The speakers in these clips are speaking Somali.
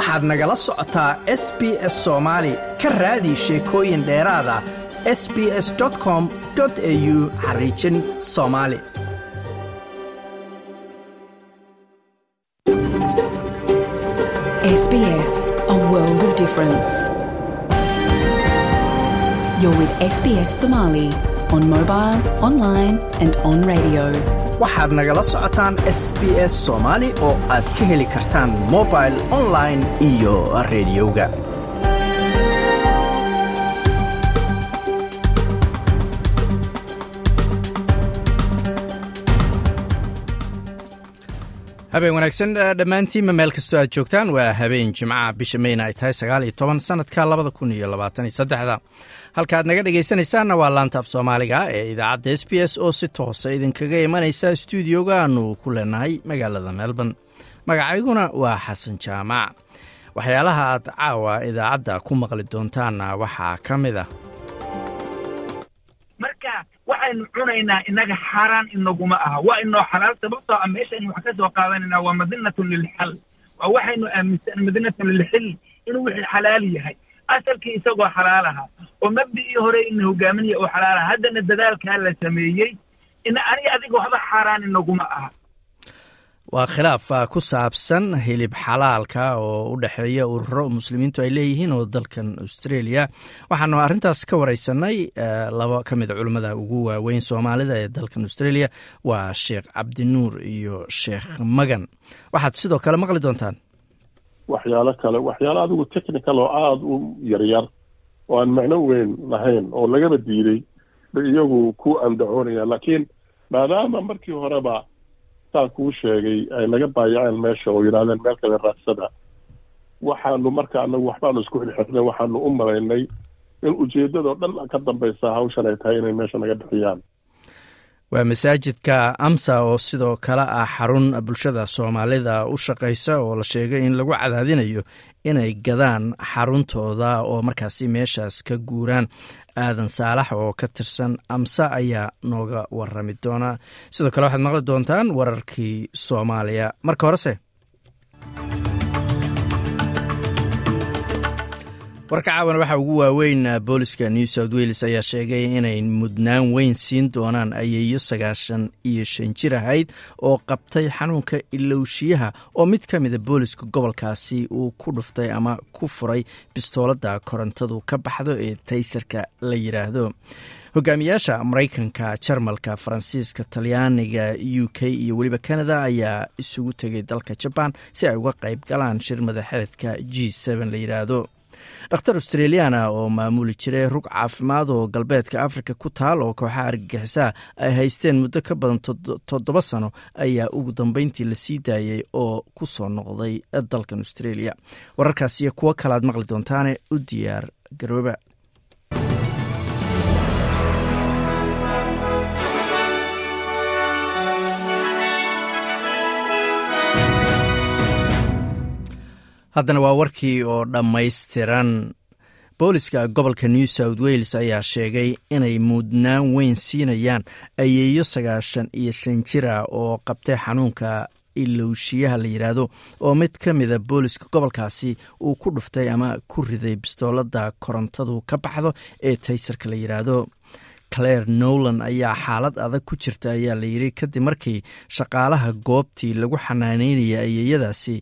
waxaad nagala socotaa s b s soomaali ka raadi sheekooyin dheeraada s b s com au xariijin soomaali SBS, a. You're with SBS Somali on mobile, online, and on radio. Waxaad nagala socotaan s b s soomaali oo aad ka heli kartaan mobil online iyo rediyoga habeen wanaagsan dhammaantiinma meel kastoo aad joogtaan waa habeen jimcaha bisha meyna ay tahay sagaal toban sanadka labada kun iyo labaatan iyo saddexda. Halkaaad naga dhegaysanaysaanna waa laanta af soomaaliga ee idaacadda s b s oo si toosa idinkaga imanaysa stuudioga aanu ku leenahay magaalada melbourne. Magacayguna waa xasan jaamac. Waxyaalaha aad caawa idaacadda ku maqli doontaanna waxaa ka mid ah waxaynu cunaynaa inaga xaaraan inaguma aha waa inoo xalaal sababtoo ah meeshaynu wax ka soo qaadanaynaa waa madinatun lilxal waa waxaynu aaminsan madinatun lilxil inuu wixii xalaal yahay asalkii isagoo xalaal ahaa oo mabdicii hore ina hogaaminaya oo xalaal aha haddana dadaalkaa la sameeyey ina ani adiga waxba xaaraan inaguma aha waa khilaaf ku saabsan hilib xalaalka oo u dhexeeya ururo muslimiintu ay leeyihiin oo dalkan australia. Waxaanu arrintaas ka wareysanay laba ka mid a culimmada ugu waaweyn soomaalida ee dalkan australia waa sheekh cabdinuur iyo sheekh magan. Waxaad sidoo kale maqli doontaan? Waxyaalo kale waxyaalo adigu technical oo aada u yaryar oo aan macno weyn lahayn oo lagaba diiday bay iyagu ku andacoonayaan laakiin maadaama markii horeba saa kuu sheegay ay naga baayaceen meesha oo yidhahdeen meel kale raadsada. Waxaanu marka anagu waxbaanu isku xilxirnay waxaanu u malaynay in ujeeddadao dhan ka dambaysa hawshan ay tahay inay meesha naga bixiyaan. Waa masaajidka amsa oo sidoo kale ah xarun bulshada soomaalida u shaqaysa oo la sheegay in lagu cadaadinayo inay gadaan xaruntooda oo markaasi meeshaas ka guuraan. Aadan saalax oo ka tirsan amsa ayaa nooga warami doona. Sidoo kale waxaad maqli doontaan wararkii soomaaliya. Marka horese warka caawan waxaa ugu waaweyn booliska new south wales ayaa sheegay inay mudnaan weyn siin doonaan ayeeyo sagaashan iyo shan jir ahayd oo qabtay xanuunka ilowshiyaha oo mid ka mida booliska gobolkaasi uu ku dhuftay ama ku furay bistooladda korontadu ka baxdo ee taysarka la yidhaahdo hogaamiyaasha maraykanka jarmalka faransiiska talyaaniga u k iyo weliba canada ayaa isugu tegay dalka jabaan si ay uga qayb galaan shir madaxeedka g la yidhaahdo dhakhtar australiana oo maamuli jiray rug caafimaad oo galbeedka africa ku taal oo kooxaha argagixisaa ay haysteen muddo ka badan toddoba sano ayaa ugu dambeyntii la sii daayay oo ku soo noqday dalkan australia. Wararkaas iyo kuwo kalaad maqli doontaane u diyaar garooba haddana waa warkii oo dhammaystiran. Booliska gobolka new south wales ayaa sheegay inay mudnaan weyn siinayaan ayeeyo sagaashan iyo shan jira oo qabtay xanuunka ilowshiyaha la yidhaahdo oo mid ka mida booliska gobolkaasi uu ku dhuftay ama ku riday bistooladda korontadu ka baxdo ee taysarka la yidhaahdo claire nolan ayaa xaalad adag ku jirta ayaa la yidhi kadib markii shaqaalaha goobtii lagu xanaaneynaya ayeeyadaasi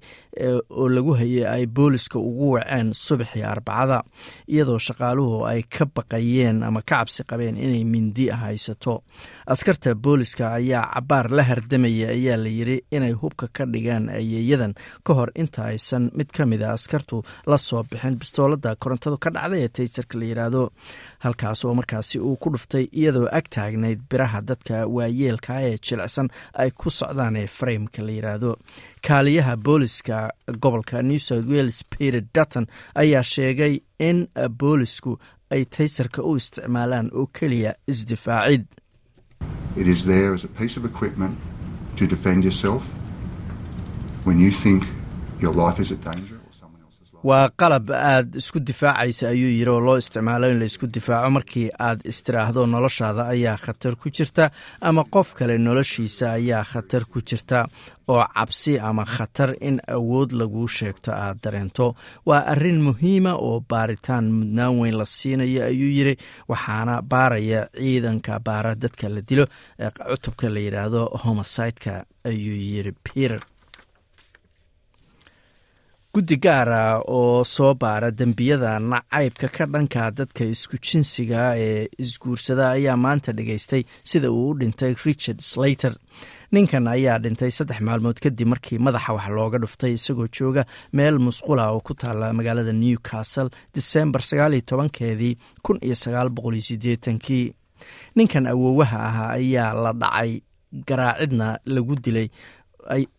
oo lagu hayay ay booliska ugu waceen subaxii arbacada iyadoo shaqaaluhu ay ka baqayeen ama ka cabsi qabeen inay mindi haysato. Askarta booliska ayaa cabaar la hardamaya ayaa la yidhi inay hubka ka dhigaan ayeeyadan. Ka hor inta aysan mid ka mid a askartu la soo bixin bistooladda korontadu ka dhacday ee taysarka la yidhaahdo halkaas oo markaasi uu ku dhuftay iyadoo ag taagnayd biraha dadka waayeelka ee jilicsan ay ku socdaan ee frameka la yidhaahdo kaaliyaha booliska gobolka new south wales peter dutton ayaa sheegay in boolisku ay taysarka u isticmaalaan oo keliya isdifaacid waa qalab aad isku difaacaysa ayuu yiri oo loo isticmaalo in la isku difaaco markii aad istiraahdo noloshaada ayaa khatar ku jirta ama qof kale noloshiisa ayaa khatar ku jirta oo cabsi ama khatar in awood laguu sheegto aad dareento. Waa arrin muhiima oo baaritaan mudnaan weyn la siinayo ayuu yiri waxaana baaraya ciidanka baara dadka la dilo ee cutubka la yidhaahdo homosideka ayuu yiri peter guddi gaara oo soo baara dembiyada nacaybka ka dhanka dadka isku jinsiga ee isguursada ayaa maanta dhageystay sida uu u dhintay richard slater. Ninkan ayaa dhintay saddex maalmood kadib markii madaxa wax looga dhuftay isagoo jooga meel musqula oo ku taala magaalada newcastle disembar sagaaliyo kun iyo sagaal boqoliyo sideetankii ninkan awoowaha ahaa ayaa la dhacay garaacidna lagu dilay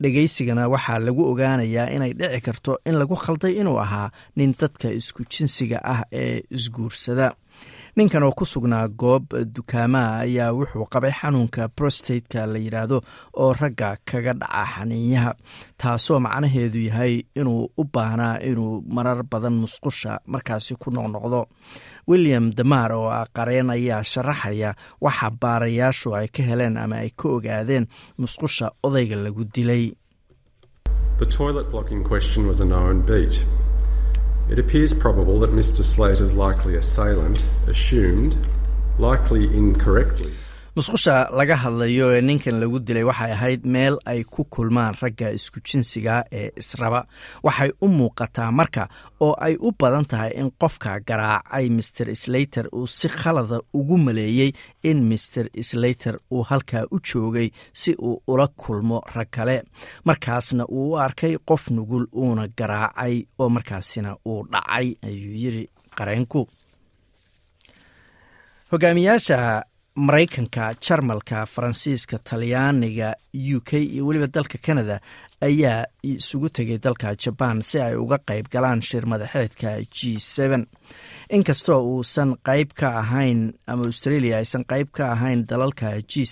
dhegeysigana waxaa lagu ogaanayaa inay dhici karto in lagu khalday inuu ahaa nin dadka isku jinsiga ah ee isguursada. Ninkan oo ku sugnaa goob dukaamaha ayaa wuxuu qabay xanuunka prostateka la yidhaahdo oo ragga kaga dhaca xaniinyaha taasoo macnaheedu yahay inuu u baahnaa inuu marar badan musqusha markaasi ku noqnoqdo william damar oo ah qareen ayaa sharaxaya waxa baarayaashu ay ka heleen ama ay ka ogaadeen musqusha odayga lagu dilay It appears probable that Mr. Slater's likely assailant assumed, likely incorrectly, musqusha laga hadlayo ee ninkan lagu dilay waxay ahayd meel ay ku kulmaan ragga isku jinsiga ee israba. Waxay u muuqataa marka oo ay u badan tahay in qofka garaacay master slater uu si khalada ugu maleeyey in master slater uu halkaa u joogay si uu ula kulmo rag kale. Markaasna uu u arkay qof nugul uuna garaacay oo markaasina uu dhacay ayuu yiri qareenku. Hogaamiyaasha maraykanka jarmalka faransiiska talyaaniga u k iyo weliba dalka canada ayaa isugu tegay dalka jabaan si ay uga qayb galaan shir madaxeedka g n inkastoo uusan qayb ka ahayn ama australia aysan qayb ka ahayn dalalka g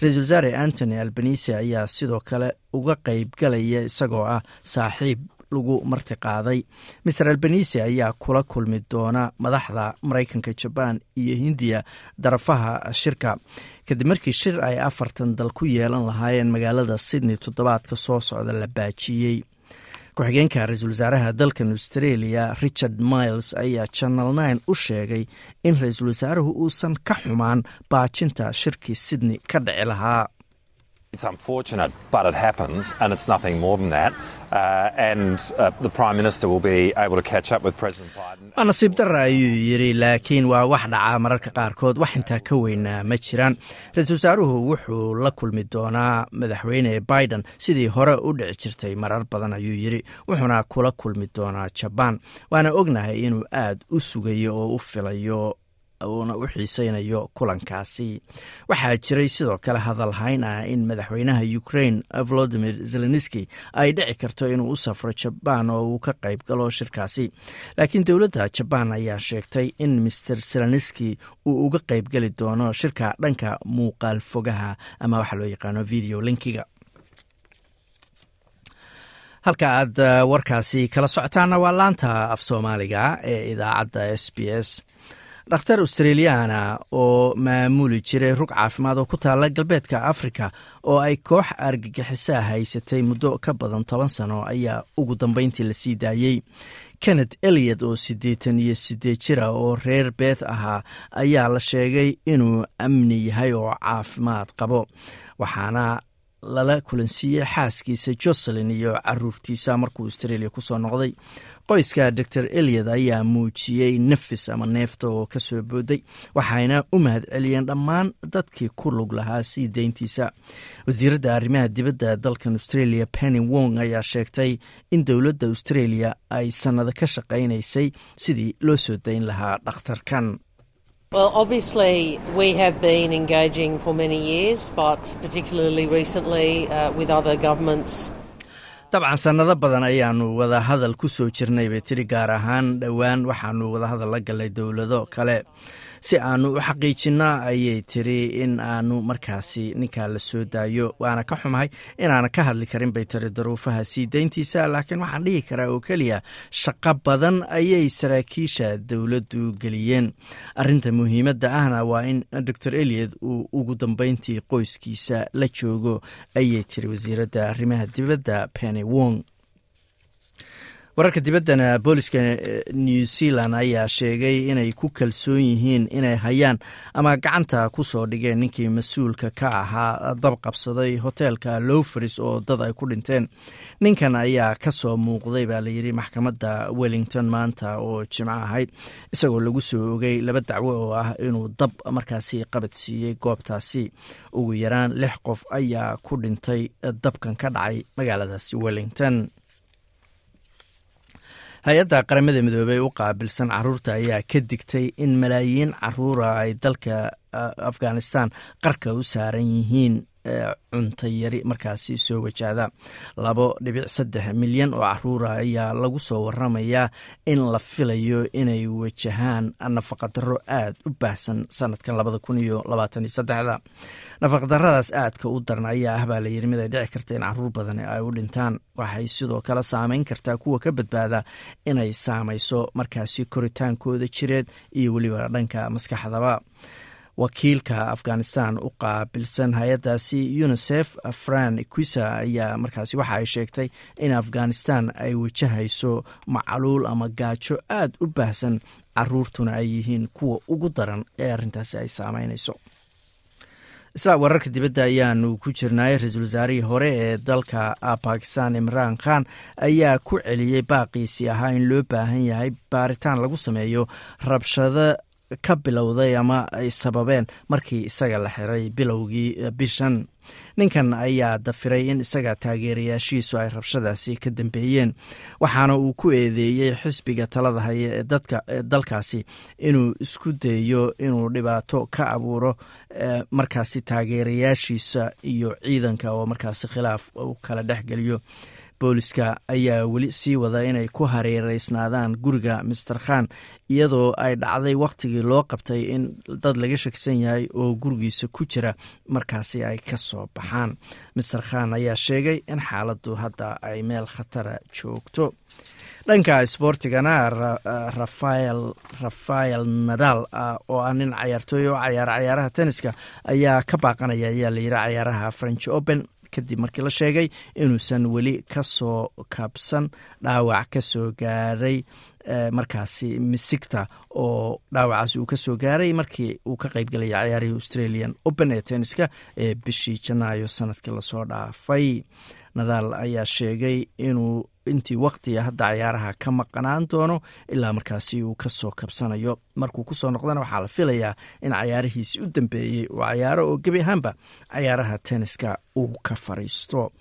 ra'isul wasaare antony albanise ayaa sidoo kale uga qayb galaya isagoo ah saaxiib lagu marti qaaday. Master albanise ayaa kula kulmi doona madaxda maraykanka jabaan iyo hindiya darafaha shirka. Kadib markii shir ay afartan dal ku yeelan lahaayeen magaalada sydney toddobaadka soo socda la baajiyey. Ku-xigeenka ra'iisul wasaaraha dalkan australia richard miles ayaa channel nine u sheegay in ra'iisul wasaaruhu uusan ka xumaan baajinta shirkii sydney ka dhici lahaa It's unfortunate, but it happens, and it's nothing more than that. Uh, and uh, the Prime Minister will be able to catch up with President Biden. waa nasiib dara ayuu yidhi laakiin waa wax dhacaa mararka qaarkood wax intaa ka weynaa ma jiraan ra'iisul wasaaruhu wuxuu la kulmi doonaa madaxweyne biden sidii hore u dhici jirtay marar badan ayuu yidhi wuxuuna kula kulmi doonaa jabaan waana ognahay inuu aad u sugayo oo u filayo uuna u xiiseynayo kulankaasi. Waxaa jiray sidoo kale hadalhayn ah in madaxweynaha ukraine volodimir zelenski ay dhici karto inuu u safro jabaan oo uu ka qayb galo shirkaasi. Laakiin dowladda jabaan ayaa sheegtay in master zelenski uu uga qayb geli doono shirka dhanka muuqaal fogaha ama waxa loo yaqaano video linkiga. Halka aad warkaasi kala socotaana waa laanta af soomaaliga ee idaacadda s b s dhakhtar australiyaana oo maamuli jiray rug caafimaad oo ku taala galbeedka afrika oo ay koox argagixisaa haysatay muddo ka badan toban sano ayaa ugu dambeyntii la sii daayey kenneth eliot oo siddeetan iyo siddeed jira oo reer beeth ahaa ayaa la sheegay inuu amni yahay oo caafimaad qabo waxaana lala kulansiiyey xaaskiisa joselin iyo caruurtiisa markuu australia ku soo noqday qoyska dor eliot ayaa muujiyey nafis ama neefta oo ka soo booday waxayna u mahad celiyeen dhammaan dadkii ku lug lahaa sii deyntiisa wasiiradda arrimaha dibadda dalkan australia penny wong ayaa sheegtay in dowladda australia ay sannado ka shaqaynaysay sidii loo soo dayn lahaa dhakhtarkan. Well, dabcan sannado badan ayaanu wada hadal ku soo jirnay bay tiri gaar ahaan dhowaan waxaanu wadahadal la galnay dowlado kale si aanu u xaqiijinno ayay tiri in aanu markaasi ninkaa la soo daayo. Waana ka xumahay inaana ka hadli karin bay tiri daruufaha sii dayntiisa. Laakiin waxaan dhihi karaa oo keliya shaqo badan ayay saraakiisha dowladdu geliyeen. Arinta muhiimadda ahna waa in dor eliot uu ugu dambeyntii qoyskiisa la joogo ayay tiri wasiiradda arrimaha dibadda penny wong wararka dibaddana booliska new zealand ayaa sheegay inay ku kalsoon yihiin inay hayaan ama gacanta ku soo dhigeen ninkii mas'uulka ka ahaa dab qabsaday hoteelka lowferis oo dad ay ku dhinteen. Ninkan ayaa ka soo muuqday baa layidhi maxkamadda wellington maanta oo jimco ahayd isagoo lagu soo ogay laba dacwo oo ah inuu dab markaasi qabad siiyey goobtaasi. Ugu yaraan lix qof ayaa ku dhintay dabkan ka dhacay magaaladaasi wellington hay'adda qaramada midoobey u qaabilsan carruurta ayaa ka digtay in malaayiin caruura ay dalka afghanistan qarka u saaran yihiin cunto yari markaasi soo wajahda labo dhibic saddex milyan oo caruura ayaa lagu soo waramayaa in la filayo inay wajahaan nafaqadaro aad u baahsan sanadkan labada kun iyo labaatan iyo saddexda. Nafaqadaradaas aadka u daran ayaa ah baa layidhi mid ay dhici karta in carruur badan ay u dhintaan. Waxay sidoo kale saameyn kartaa kuwa ka badbaada inay saamayso markaasi koritaankooda jireed iyo weliba dhanka maskaxdaba wakiilka afghanistan u qaabilsan hay'addaasi unisef fran quisa ayaa markaasi waxa ay sheegtay in afghanistan ay wajahayso macluul ama gaajo aad u baahsan caruurtuna ay yihiin kuwa ugu daran ee arrintaasi ay saameynayso. Isla wararka dibadda ayaanu ku jirnay ra'iisul wasaarihii hore ee dalka bakistan imraan khan ayaa ku celiyey baaqiisii ahaa in loo baahan yahay baaritaan lagu sameeyo rabshado ka bilowday ama ay sababeen markii isaga la xiray bilowgii bishan. Ninkan ayaa dafiray in isaga taageerayaashiisu ay rabshadaasi ka dambeeyeen waxaana uu ku eedeeyey xisbiga talada haya ee dalkaasi inuu isku dayo inuu dhibaato ka abuuro markaasi taageerayaashiisa iyo ciidanka oo markaasi khilaaf uu kala dhexgeliyo booliska ayaa weli sii wada inay ku hareereysnaadaan guriga master khan iyadoo ay dhacday wakhtigii loo qabtay in dad laga shaksan yahay oo gurigiisa ku jira markaasi ay ka soo baxaan. master khan ayaa sheegay in xaaladdu hadda ay meel khatara joogto. Dhanka sboortigana rafael rafael nadal oo ah nin cayaartooy oo cayaara cayaaraha tenniska ayaa ka baaqanaya ayaa layidhi cayaaraha french open kadib markii la sheegay inuusan weli ka soo kabsan dhaawac ka soo gaaray markaasi misigta oo dhaawacaasi uu ka soo gaaray markii uu ka qaybgelaya cayaarihii australian open ee tenniska ee bishii janaayo sannadkii la soo dhaafay. Nadaal ayaa sheegay inuu intii waktiga hadda cayaaraha ka maqanaan doono ilaa markaasi uu ka soo kabsanayo. Markuu ku soo noqdana waxaa la filayaa in cayaarihiisi u dambeeyey uu cayaaro oo gebi ahaanba cayaaraha tenniska uu ka fariisto.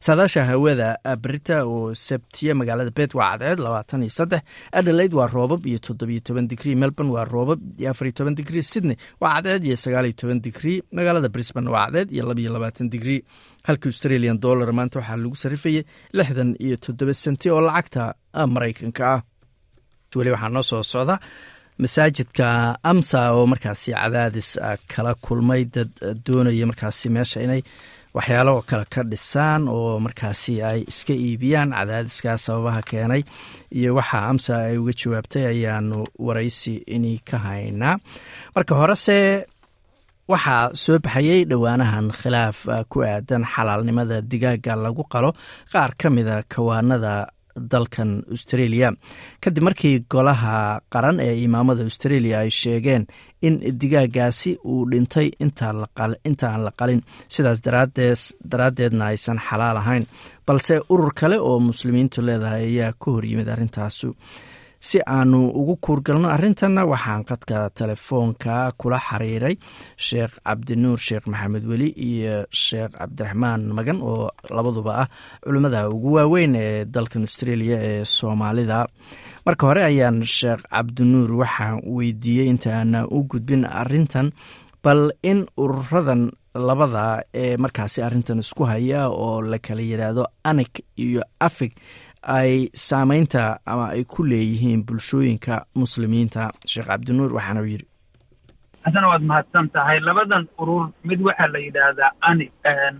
Saadaasha hawada brita oo sabtiye magaalada bet waa cadceed labaatan iyo saddex. Adelaide waa roobab iyo toddobiyo toban digrii melbourne waa roobab iyo afariyo toban digrii sydney waa cadceed iyo sagaaliyo toban digrii magaalada brisbane waa cadceed iyo labiyo labaatan digrii halka australian dollar maanta waxaa lagu sarifayay lixdan iyo toddoba senti oo lacagta maraykanka ah. Weli waxaa noo soo socda masaajidka amsa oo markaasi cadaadis kala kulmay dad doonaya markaasi meesha inay waxyaalo kale ka dhisaan oo markaasi ay iska iibiyaan cadaadiskaa sababaha keenay. Iyo waxa amsa ay uga jawaabtay ayaanu waraysi ini ka haynaa. Marka horese waxaa soo baxayey dhowaanahan khilaaf ku aadan xalaalnimada digaaga lagu qalo qaar ka mida kawaanada dalkan australia. Kadib markii golaha qaran ee imaamada australia ay sheegeen in digaagaasi uu dhintay intaan la qalin sidaas daraaddeedna aysan xalaal ahayn balse urur kale oo muslimiintu leedahay ayaa ka horyimid arrintaasu si aanu ugu kuurgalno arrintanna waxaan qadka telefoonka kula xiriiray sheekh cabdinuur sheekh maxamed weli iyo sheekh cabdiraxmaan magan oo labaduba ah culimmada ugu waaweyn ee dalkan australia ee soomaalida. Marka hore ayaan sheekh cabdinuur waxaan weydiiyey intaana u gudbin arrintan bal in ururadan labada ee markaasi arrintan isku haya oo la kala yidhaahdo anik iyo afig ay saameynta ama ay ku leeyihiin bulshooyinka muslimiinta. Sheekh cabdinuur waxaana yidhi haddana waad mahadsan tahay labadan urur mid waxaa la yidhaahdaa ani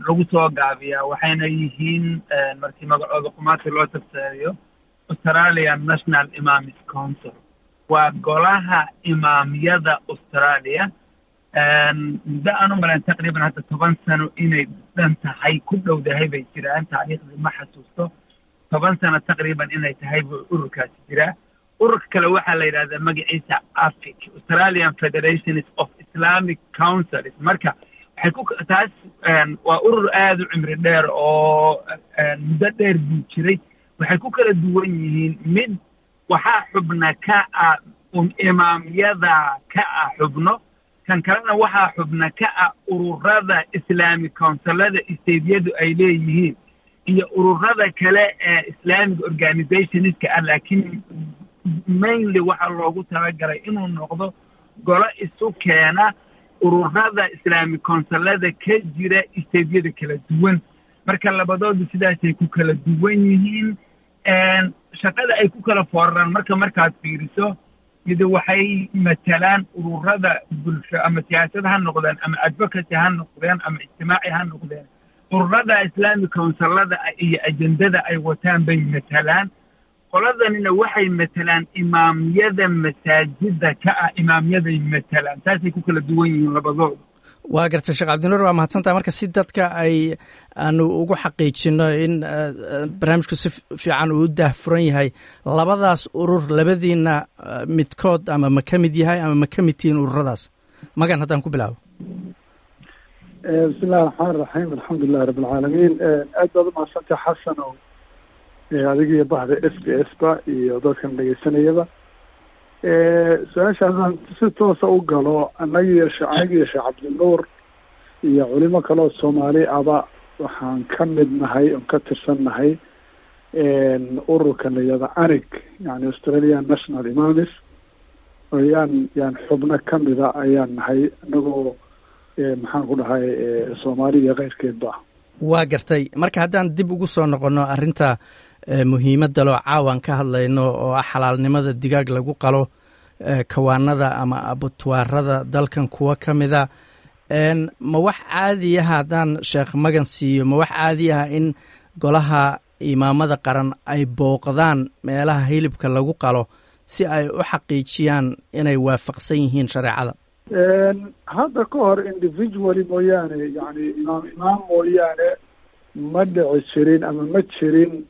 lagu soo gaabiyaa. Waxayna yihiin markii magacooda qumaati loo tafsiriyo australian national imamis council. Waa golaha imaamyada australia. Muddo aan u malayn taqriiban hadda toban sano inay dhan tahay ku dhowdahay bay jiraan taariikhdii ma xasuusto toban sano taqriiban inay tahay buu ururkaasi jiraa. Ururka kale waxaa la yidhahdaa magaciisa afic australian federations of islamic councils. Marka waxay ku taas waa urur aada u cimri dheer oo muddo dheer buu jiray. Waxay ku kala duwan yihiin mid waxaa xubna ka ah imaamyada ka ah xubno kan kalena waxaa xubna ka ah ururada islamic councilada stadiyadu ay leeyihiin iyo ururada kale ee islamic organizationska ah laakiin mainly waxaa loogu talagalay inuu noqdo golo isu keena ururada islamic councilada ka jira stadiyada kala duwan. Marka labadoodu sidaasay ku kala duwan yihiin shaqada ay ku kala fooraraan. Marka markaad fiiriso mid waxay matalaan ururada bulsho ama siyaasad ha noqdeen ama advocacy ha noqdeen ama ijtimaaci ha noqdeen ururada islamic councilada iyo ajendada ay wataan bay matalaan. Qoladanina waxay matalaan imaamyada masaajida ka ah imaamyaday matalaan. Saasay ku kala duwan yihiin labadooda. Waa gartay sheekh cabdinuur waa mahadsantaha marka si dadka ay aanu ugu xaqiijino in barnaamijku si fiican uu u daahfuran yahay labadaas urur labadiina midkood ama ma ka mid yahay ama ma ka mid tihiin ururadaas. Magan haddaan ku bilaabo bismi illahi raxmaan iraxiim alxamdulilahi rabi alcaalamiin aad baad umahadsantaha xasan o adigiyo bahda s b s ba iyo dadkan dhegeysanayaba. Su'aashaasaan si toosa u galo anagiyo anigiyo sheekh cabdinuur iyo culimo kaleoo soomaali aba waxaan ka mid nahay oon ka tirsan nahay ururka la yihahda anig yani australian national imamis yaan yaan xubno kamida ayaan nahay inagoo maxaan ku dhahay soomaali iyo keyrkeedba waa gartay. Marka haddaan dib ugu soo noqono arrinta muhiimadda loo caawan ka hadlayno oo ah xalaalnimada digaag lagu qalo kawaanada ama abutwaarada dalkan kuwa ka mida ma wax caadi ah haddaan sheekh magan siiyo ma wax caadi ah in golaha imaamada qaran ay booqdaan meelaha hilibka lagu qalo si ay u xaqiijiyaan inay waafaqsan yihiin shareecada hadda ka hor individually mooyaane yani imaam imaam mooyaane ma dhici jirin ama ma jirin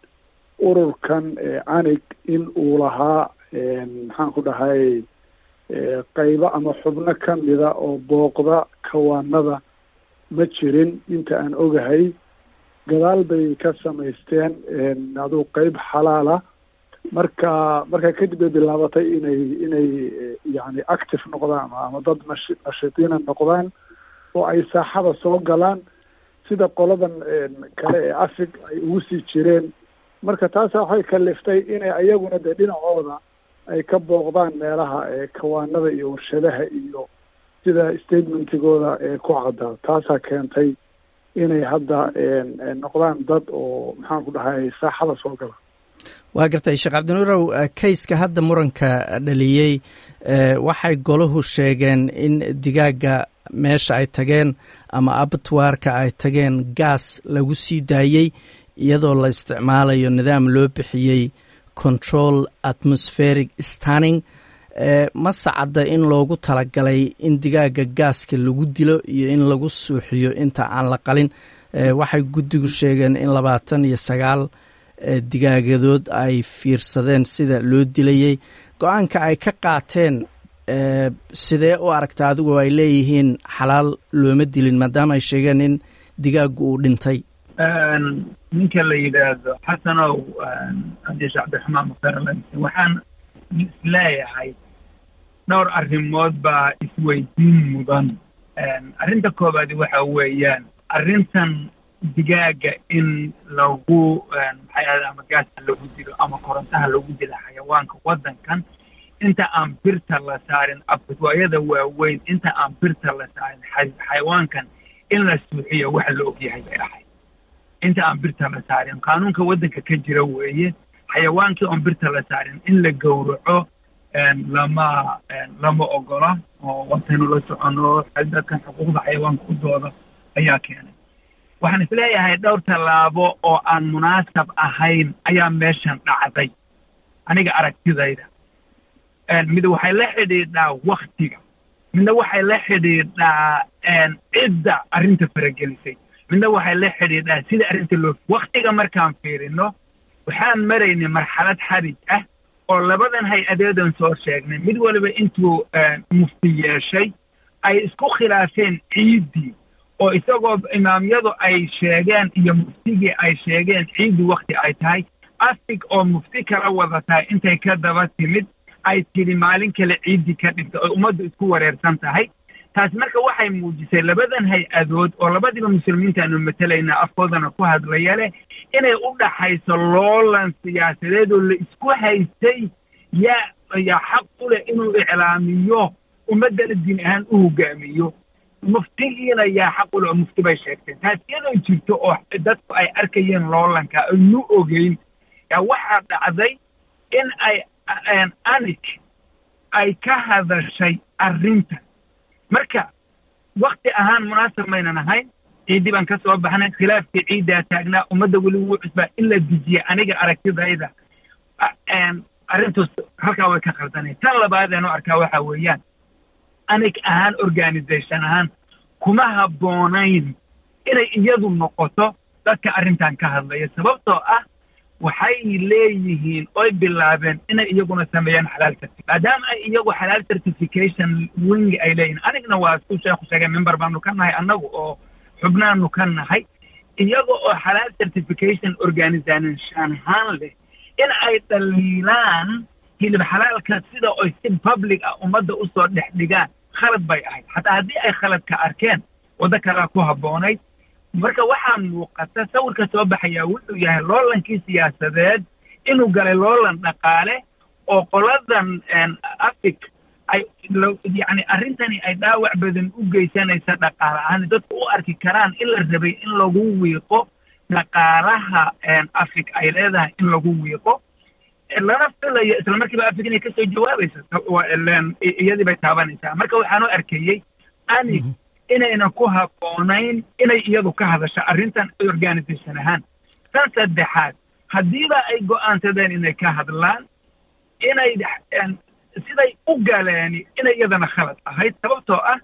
ururkan anig in uu lahaa maxaan ku dhahay qaybo ama xubno kamida oo booqda kawaanada ma jirin inta aan ogahay. Gadaal bay ka samaysteen aduu qeyb xalaala marka markaa kadib bay bilaabatay inay inay yani active noqdaan ama dad nashi nashidiina noqdaan oo ay saaxada soo galaan sida qoladan kale ee afig ay ugu sii jireen. Marka taasa waxay kaliftay inay ayaguna dee dhinacooda ay ka booqdaan meelaha kawaanada iyo warshadaha iyo sida statementigooda ku caddaa taasaa keentay inay hadda noqdaan dad oo maxaan ku dhahay saaxada soo gala waa gartay sheekh cabdinuurow kayska hadda muranka dhaliyey waxay golahu sheegeen in digaagga meesha ay tageen ama abatwaarka ay tageen gaas lagu sii daayey iyadoo la isticmaalayo nidaam loo bixiyey control atmospheric stanning ma sacadda in loogu talagalay in digaagga gaaska lagu dilo iyo in lagu suuxiyo inta aan la qalin. Waxay guddigu sheegeen in labaatan iyo sagaal digaagadood ay fiirsadeen sida loo dilayey go'aanka ay ka qaateen sidee u aragta adigu ay leeyihiin xalaal looma dilin maadaama ay sheegeen in digaaggu uu dhintay? Ninka la yidhaahdo xasanow adiis cabdiraxmaan mukhtarlan waxaan is leeyahay dhowr arrimood baa isweydiin mudan. Arrinta koobaadi waxa weeyaan arrintan digaaga in lagu maxay ahda ama gaasa lagu dilo ama korontaha lagu dilo xayawaanka waddankan inta aan birta la saarin abtwaayada waaweyn inta aan birta la saarin xayawaankan in la suuxiyo waxa la ogyahay bay ahayd. Inta aan birta la saarin qaanuunka waddanka ka jira weeye xayawaankii oon birta la saarin in la gowraco lama lama ogola oo wataynu la socono dadkan xuquuqda xayawaanka u dooda ayaa keenay waxaan is leeyahay dhowr tallaabo oo aan munaasab ahayn ayaa meeshan dhacday. Aniga aragtidayda. Mid waxay la xidhiidhaa waktiga midna waxay la xidhiidhaa cidda arrinta faragelisay. Midna waxay la xidhiidhaa sida arrinta loo waktiga markaan fiirino waxaan maraynay marxalad xarig ah oo labadan hay'adeedan soo sheegnay. Mid waliba intuu mufti yeeshay ay isku khilaafeen ciiddii oo isagoo imaamyadu ay sheegeen iyo muftigii ay sheegeen ciiddii wakti ay tahay afig oo mufti kala wadataa intay ka daba timid ay tidhi maalin kale ciiddii ka dhigta oo ummaddu isku wareersan tahay. Taasi marka waxay muujisay labadan hay'adood oo labadiiba muslimiinta aanu matelaynaa afkoodana ku hadlaya leh inay u dhaxayso loolan siyaasadeed oo la isku haystay yaa yaa xaq u leh inuu iclaamiyo ummaddana diin ahaan u hogaamiyo muftigiina yaa xaq u mufti bay sheegteen. Taas iyadoo jirto oo dadku ay arkayeen loolanka aynu ogeyn yaa waxaa dhacday in ay anig ay ka hadashay arrinta. Marka wakti ahaan munaasab maynan ahayn ciiddii baan ka soo baxnay khilaafkii ciiddaa taagnaa ummadda weli wuu cusbaa in la dejiya aniga aragtidayda. Arrintus halkaa way ka qaldanay tan labaadeen u arkaa waxaa weeyaan anig ahaan organisation ahaan kuma habboonayn inay iyadu noqoto dadka arrintan ka hadlaya. Sababtoo ah waxay leeyihiin oy bilaabeen inay iyaguna sameeyaan xalaal maadaama ay iyagu xalaal certification wingi ay leeyihiin anigna waa isku sheekhu sheegay member baanu ka nahay annagu oo xubnaanu ka nahay. Iyaga oo xalaal certification organisation ahaan leh in ay dhaliilaan hilib xalaalka sida oy si public ah ummadda u soo dhex dhigaan khalad bay ahayd. Xataa haddii ay khaladka arkeen waddo kalaa ku habboonayd marka waxaa muuqata sawirka soo baxayaa wuxuu yahay loolankii siyaasadeed inuu galay loolan dhaqaale oo qoladan afig ay yacni arrintani ay dhaawac badan u geysanaysa dhaqaale ahaan. Dadku u arki karaan in la rabay in lagu wiiqo dhaqaalaha afig ay leedahay in lagu wiiqo lana filayo isla markiiba afig inay ka soo jawaabayso iyadii bay taabanaysaa. Marka waxaan u arkayey anig inaynan ku habboonayn inay iyadu ka hadasho arrintan organisation ahaan. Tan saddexaad haddiiba ay go'aansadeen inay ka hadlaan inay siday u galeeni inay iyadana khalad ahayd sababtoo ah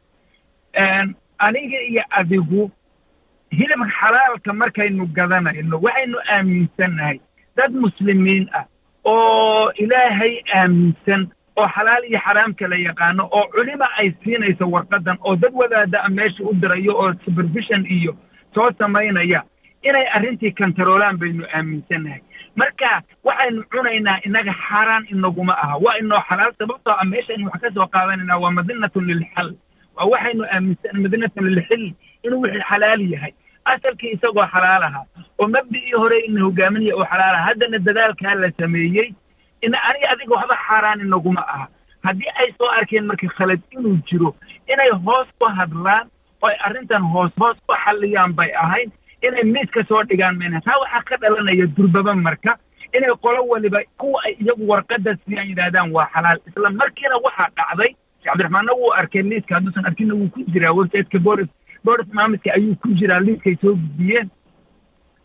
aniga iyo adigu hilibka xalaalka markaynu gadanayno waxaynu aaminsannahay dad muslimiin ah oo ilaahay aaminsan oo xalaal iyo xaraam kala yaqaano oo culima ay siinayso warqadan oo dad wadaada a meesha u dirayo oo supervision iyo soo samaynaya inay arrintii kantaroolaan baynu aaminsannahay marka waxaynu cunaynaa innaga xaaraan inaguma aha. Waa inoo xalaal sababtoo ah meeshaynu wax ka soo qaadanaynaa waa madinatun lilxal. Waa waxaynu aaminsan madinatun lilxil inuu wixii xalaal yahay asalkii isagoo xalaal ahaa. oo mabdicii hore ina hogaaminaya oo xalaal aha haddana dadaalkaa la sameeyey ina aniga adiga waxba xaaraan inaguma aha. haddii ay soo arkeen marka khalad inuu jiro inay hoos ku hadlaan oo ay arrintan hoos hoos u xalliyaan bay ahayd inay miiska soo dhigaan mayna taa waxaa ka dhalanaya durbaba marka inay qolo waliba kuwa ay iyagu warqadda siiyaan yidhaahdaan waa xalaal. Isla markiina waxaa dhacday sheekh cabdiraxmaanna wuu arkay liiska hadduusan arkinna wuu ku jiraa websiteka boris boris maamidka ayuu ku jiraa liiskay soo gudbiyeen.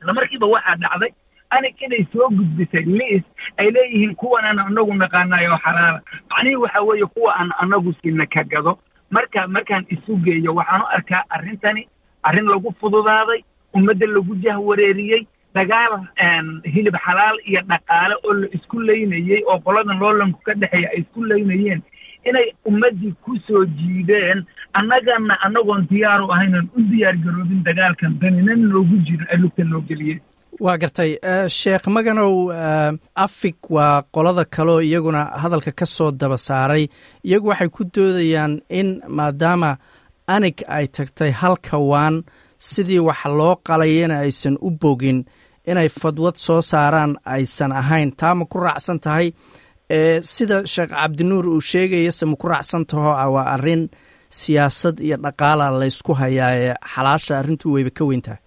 Isla markiiba waxaa dhacday anig inay soo gudbisay liis ay leeyihiin kuwan aan anagu naqaanayo xalaala macnihii waxa weeye kuwa aan anagu siina ka gado. Marka markaan isu geeyo waxaan u arkaa arrintani arrin lagu fududaaday ummadda lagu jahwareeriyey dagaal hilib xalaal iyo dhaqaale oo la isku leynayey oo qoladan loolanku ka dhexeeya ay isku leynayeen inay ummaddii ku soo jiideen annagana annagoon diyaar u ahaynan u diyaar garoobin dagaalkan danina noogu jiro ee lugta noo geliyeen waa gartay sheekh maganow afig waa qolada kaleo iyaguna hadalka ka soo daba saaray. Iyagu waxay ku doodayaan in maadaama anig ay tagtay halkawaan sidii wax loo qalayana aysan u bogin inay fadwad soo saaraan aysan ahayn. Taa ma ku raacsan tahay? Sida sheekh cabdinuur uu sheegaya se ma ku raacsan taho ah waa arrin siyaasad iyo dhaqaala laysku hayaa ee xalaasha arrintu weyba ka weyn tahay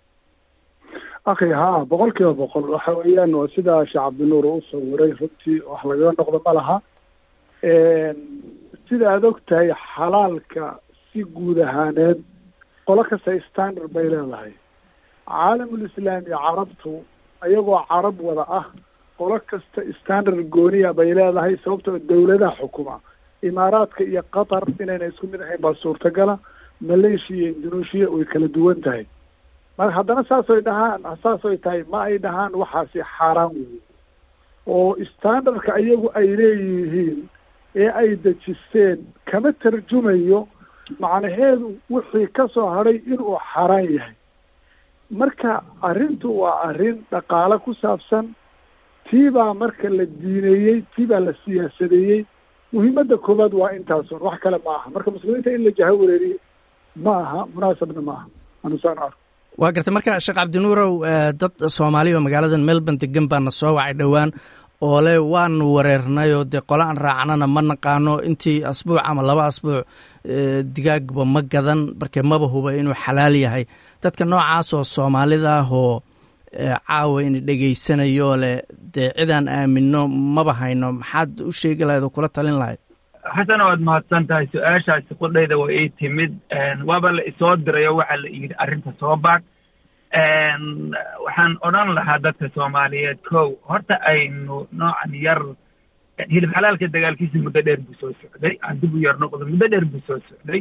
akhi haa boqol kiiba boqol. Waxa weeyaan waa sidaa sheekh cabdinuur u sawiray runtii wax lagaga noqdo ma laha. Sida aada og tahay xalaalka si guud ahaaneed qolo kasta standard bay leedahay. Caalamul islaami carabtu ayagoo carab wada ah qolo kasta standard gooniya bay leedahay sababtoo dawladaha xukuma imaaraadka iyo qatar inayna isku mid ahayn baa suurtagala. Malaysia iyo indonesia way kala duwan tahay. Marka haddana saasoy dhahaan saasoy tahay ma ay dhahaan waxaasi xaaraan wey oo standardka iyagu ay leeyihiin ee ay dejisteen kama tarjumayo macnaheedu wixii ka soo hadhay inuu xaaraan yahay. Marka arrintu waa arrin dhaqaale ku saabsan tii baa marka la diineeyey tii baa la siyaasadeeyey muhiimadda koowaad waa intaasun. Wax kale ma aha marka muslimiinta in la jaha wareeriye ma aha munaasabna ma aha anusaan arko. Waa gartay. Marka sheekh cabdinuurow dad soomaaliya oo magaalada melbourne degan baana soo wacay dhowaan. Oo le waanu wareernayoo dee qola aan raacnana ma naqaano. Intii asbuuc ama laba asbuuc digaagba ma gadan. Markee maba huba inuu xalaal yahay. Dadka noocaas oo soomaalida ah oo caawa ina dhegaysanayo leh dee cidaan aamino maba hayno maxaad u sheegi lahayd oo kula talin lahayd? Xasana waad mahadsan tahay su'aashaasi qudhayda waa ii timid. Waaba la isoo dirayo waxaa la yidhi arrinta soo baadh waxaan odhan lahaa dadka soomaaliyeed kow horta aynu noocan yar hilib xalaalka dagaalkiisa muddo dheer buu soo socday aan dib u yar noqdo muddo dheer buu soo socday.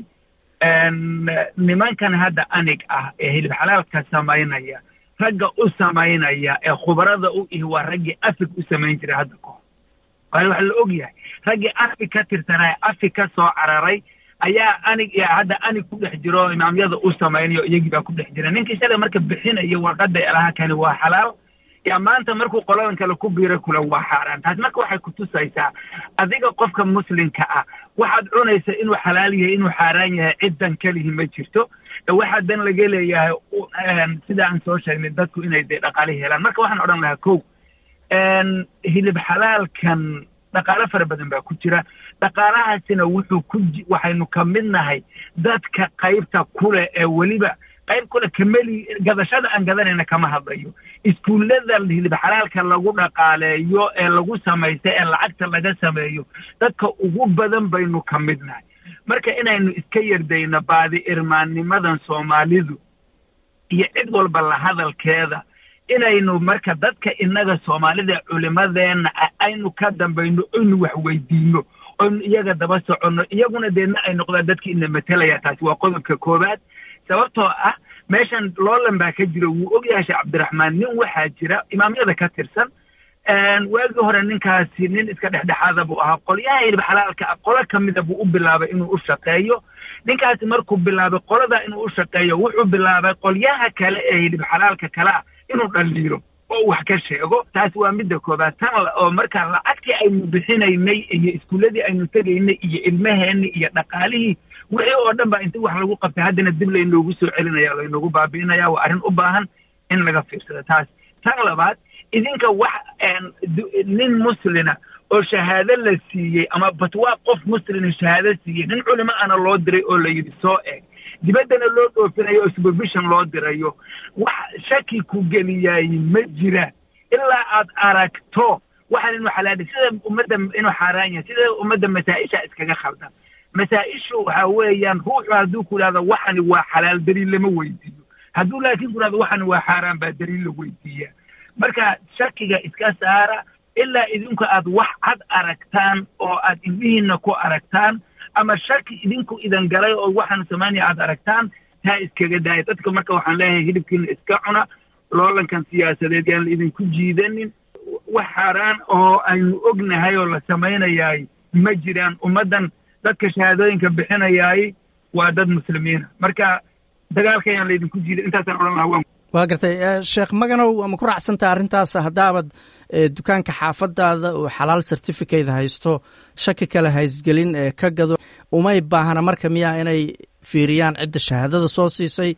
Nimankan hadda anig ah ee hilib xalaalka samaynaya ragga u samaynaya ee khubarada u ihi waa raggii afig u samayn jiray hadda ka hor waayo waxa la og yahay raggii afig ka tirsanaya afig ka soo cararay ayaa anig hadda anig ku dhex jiro imaamyada u samaynayo iyagii baa ku dhex jira. Ninkii shalay marka bixinayo warqadda elaha kani waa xalaal. Yaa maanta markuu qoladan kale ku biiray kule waa xaaraan. Taas marka waxay kutusaysaa adiga qofka muslimka ah waxaad cunaysa inuu xalaal yahay inuu xaaraan yahay ciddan kelihi ma jirto waxaa dan laga leeyahay sida aan soo sheegnay dadku inay dee dhaqaale helaan. Marka waxaan odhan lahaa kow hilib xalaalkan dhaqaale fara badan baa ku jira. Dhaqaalahaasina wuxuu ku waxaynu ka mid nahay dadka qaybta kule ee weliba qayb kule kameli gadashada aan gadanayna kama hadlayo. Iskuullada hilib xalaalka lagu dhaqaaleeyo ee lagu samaysta ee lacagta laga sameeyo dadka ugu badan baynu ka mid nahay marka inaynu iska yardayno baadi irmaannimadan soomaalidu iyo cid walba la hadalkeeda inaynu marka dadka innaga soomaalida culimadeenna aynu ka dambayno aynu wax weydiino aynu iyaga daba soconno iyaguna deedna ay noqdaan dadkii ina matelaya taasi waa qodobka koowaad. Sababtoo ah meeshan loolan baa ka jira wuu ogyahay sheekh cabdiraxmaan nin waxaa jira imaamyada ka tirsan waagii hore ninkaasi nin iska dhexdhexaada buu ahaa. Qolyaha hilib xalaalka ah. Qolo ka mida buu u bilaabay inuu u shaqeeyo. Ninkaasi markuu bilaabay qoladaa inuu u shaqeeyo wuxuu bilaabay qolyaha kale ee hilib xalaalka kale ah inuu dhaliilo. Oo wax ka sheego. Taasi waa midda koobaad tan oo marka lacagtii aynu bixinaynay iyo iskuulladii aynu tegaynay iyo ilmaheenni iyo dhaqaalihii wixii oo dhan baa inta wax lagu qabtay. Haddana dib laynoogu soo celinaya laynoogu baabi'inaya waa arrin u baahan in laga fiirsado. Taas tan labaad idinka wax nin muslina oo shahaado la siiyey ama batwaa qof muslina shahaado siiyey nin culimo ana loo diray oo la yidhi soo eg dibaddana loo dhoofinayo oo supervision loo dirayo. Wax shaki ku geliyaay ma jiraan ilaa aad aragto waxaan inuu xalaali sida ummadda inuu xaaraan yahay sida ummadda masaa-isha iskaga khaldan. Masaa-ishu waxa weeyaan ruuxu hadduu ku idhahdo waxani waa xalaal daliil lama weydiiyo hadduu laakiin ku idhahdo waxani waa xaaraan baa daliil la weydiiyaa. Marka shakiga iska saara ilaa idinku aad wax cad aragtaan oo aad indhihiinna ku aragtaan ama shaki idinku idan galay oo waxaan samaynaya aad aragtaan taa iskaga daaya dadka marka waxaan leeyahay hilibkiina iska cuna loolankan siyaasadeed yaan la idinku jiidanin. Wax xaaraan oo aynu ognahay oo la samaynayaay ma jiraan. Ummaddan dadka shahaadooyinka bixinayaay waa dad muslimiina marka dagaalka yaan laydinku jiidan intaasaan odhan lahaa waan waa gartay sheekh maganow ma ku raacsantaha arrintaas haddaabad dukaanka xaafadaada uu xalaal certificate haysto shaki kale haysgelin ee ka gado. Umay baahna marka miyaa inay fiiriyaan cidda shahaadada soo siisay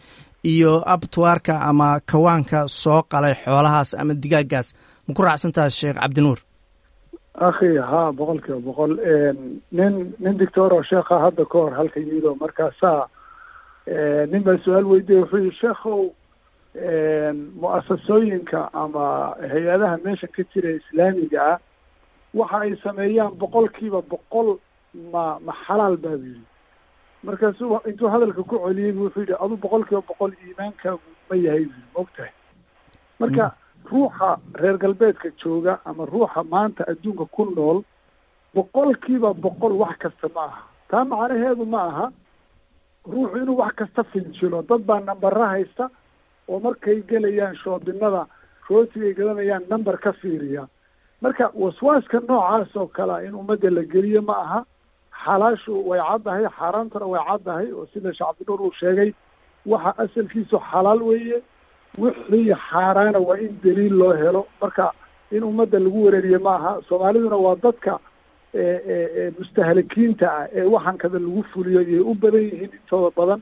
iyo abtuwaarka ama kawaanka soo qalay xoolahaas ama digaagaas ma ku raacsantaha sheekh cabdinuur? Akhi haa boqol. Kiiba boqol nin nin doctor oo sheekha hadda ka hor halka yimid oo markaasaa nin baa su'aal weydiiyey wuxuu yihi sheekhow mu'asasooyinka ama hay'adaha meesha ka jira islaamiga ah waxa ay sameeyaan boqolkiiba boqol ma ma xalaal baa bu yidhi. Markaasuu intuu hadalka ku celiyey bu wuxuu yidhi adu boqolkiiba boqol iimaankaagu ma yahay bu yidhi maogtahay marka ruuxa reer galbeedka jooga ama ruuxa maanta adduunka ku nool boqolkiiba boqol wax kasta ma aha. Taa macnaheedu ma aha ruuxu inuu wax kasta finjilo dad baa nambara haysta oo markay gelayaan shoobinada rootigay gadanayaan number ka fiiriya. Marka waswaaska noocaas oo kalea in ummadda la geliyo ma aha. Xalaashu way caddahay xaaraantuna way caddahay oo sida sheekh cabdinuur uu sheegay waxa asalkiisu xalaal weeye. Wixii xaaraana waa in daliil loo helo. Marka in ummadda lagu wereeriye ma aha. Soomaaliduna waa dadka mustahlikiinta ah ee waxankada lagu fuliyo iyay u badan yihiin intooda badan.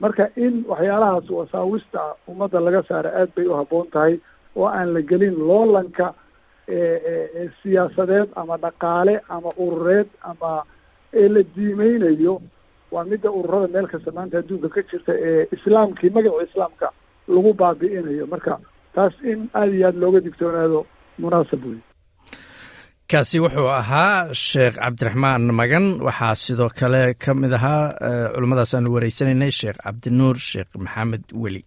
Marka in waxyaalahaas wasaawista ah ummadda laga saaro aad bay u habboon tahay oo aan la gelin loolanka siyaasadeed ama dhaqaale ama urureed ama ee la diimeynayo waa midda ururada meel kasta maanta adduunka ka jirta ee islaamkii magaca islaamka lagu baabi'inayo. Marka taas in aada iyo aada looga digtoonaado munaasab wey kaasi wuxuu ahaa sheekh cabdiraxmaan magan. Waxaa sidoo kale ka mid ahaa culimmadaas aanu wareysanaynay sheekh cabdinuur sheekh maxamed weli.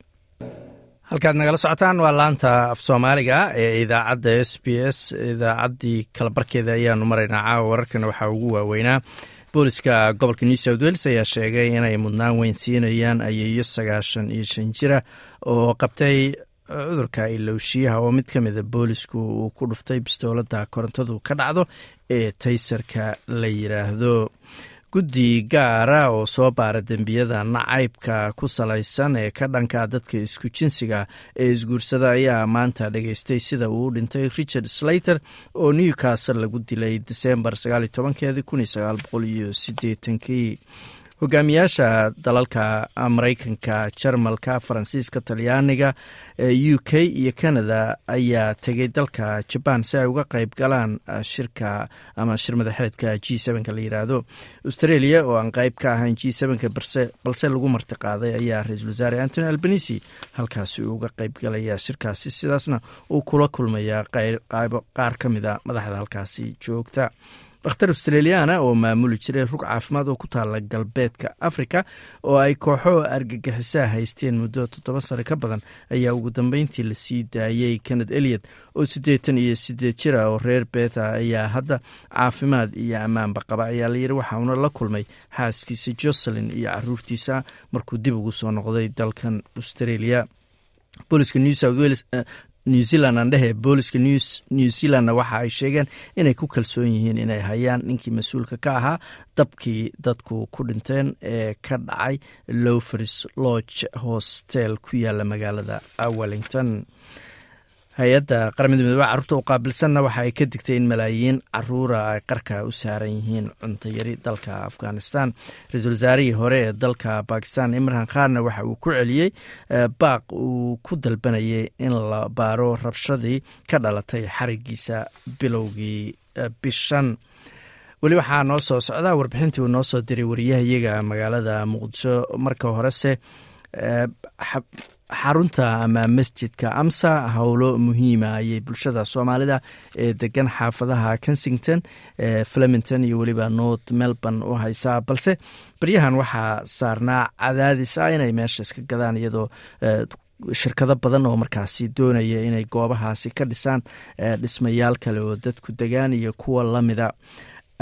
Halkaad nagala socotaan waa laanta af soomaaliga ee idaacadda s b s. Idaacaddii kalabarkeeda ayaanu maraynaa caawa wararkana waxaa ugu waaweynaa booliska gobolka new south wales ayaa sheegay inay mudnaan weyn siinayaan ayeeyo sagaashan iyo shan jira oo qabtay cudurka ilowshiyaha oo mid ka mida boolisku uu ku dhuftay bistoolada korontadu ka dhacdo ee taysarka la yiraahdo. Guddi gaara oo soo baara dembiyada nacaybka ku salaysan ee ka dhanka dadka isku jinsiga ee isguursada ayaa maanta dhageystay sida uu u dhintay richard slater oo newcastle lagu dilay sagaaliyo tobankeedi kun sagaal boqol iyo sideetankii hogaamiyaasha dalalka mareykanka jarmalka faransiiska talyaaniga u k iyo canada ayaa tegay dalka jabaan si ay uga qeyb galaan shirka ama shir madaxeedka g la yiraahdo. Australia oo aan qeyb ka ahayn g balse lagu martiqaaday ayaa ra'iisul wasaare antony albanisi halkaasi uga qeyb galaya shirkaasi. Sidaasna uu kula kulmaya qaar ka mida madaxda halkaasi joogta dhakhtar australiana oo maamuli jiray rug caafimaad oo ku taala galbeedka africa oo ay kooxo argagixisaa haysteen muddo toddoba sano ka badan ayaa ugu dambeyntii la sii daayey kenned eliot oo siddeetan iyo sideed jira oo reer beetha ayaa hadda caafimaad iyo ammaanba qaba ayaa layidhi waxauna la kulmay xaaskiisa joselin iyo caruurtiisa markuu dib ugu soo noqday dalkan australia. Booliska new south wales new zealand aan dhehe booliska new zealandna waxa ay sheegeen inay ku kalsoon yihiin inay hayaan ninkii mas'uulka ka ahaa dabkii dadku ku dhinteen ee ka dhacay lowfers lodge hostel ku yaalla magaalada wellington hay'adda qaramada midoobe carruurta u qaabilsanna waxa ay ka digtay in malaayiin caruura ay qarka u saaran yihiin cuntayari dalka afghanistan. Ra'iisul wasaarihii hore ee dalka bakistan imran khanna waxa uu ku celiyey baaq uu ku dalbanayay in la baaro rabshadii ka dhalatay xarigiisa bilowgii bishan. Weli waxaa noo soo socdaa warbixintii uu noo soo diray wariyahayaga magaalada muqdisho marka horese xarunta ama masjidka amsa howlo muhiima ayay bulshada soomaalida ee degan xaafadaha kensington flemington iyo weliba north melbourne u haysaa. Balse baryahan waxaa saarnaa cadaadis ah inay meesha iska gadaan iyadoo shirkado badan oo markaasi doonaya inay goobahaasi ka dhisaan dhismayaal kale oo dadku degaan iyo kuwa lamida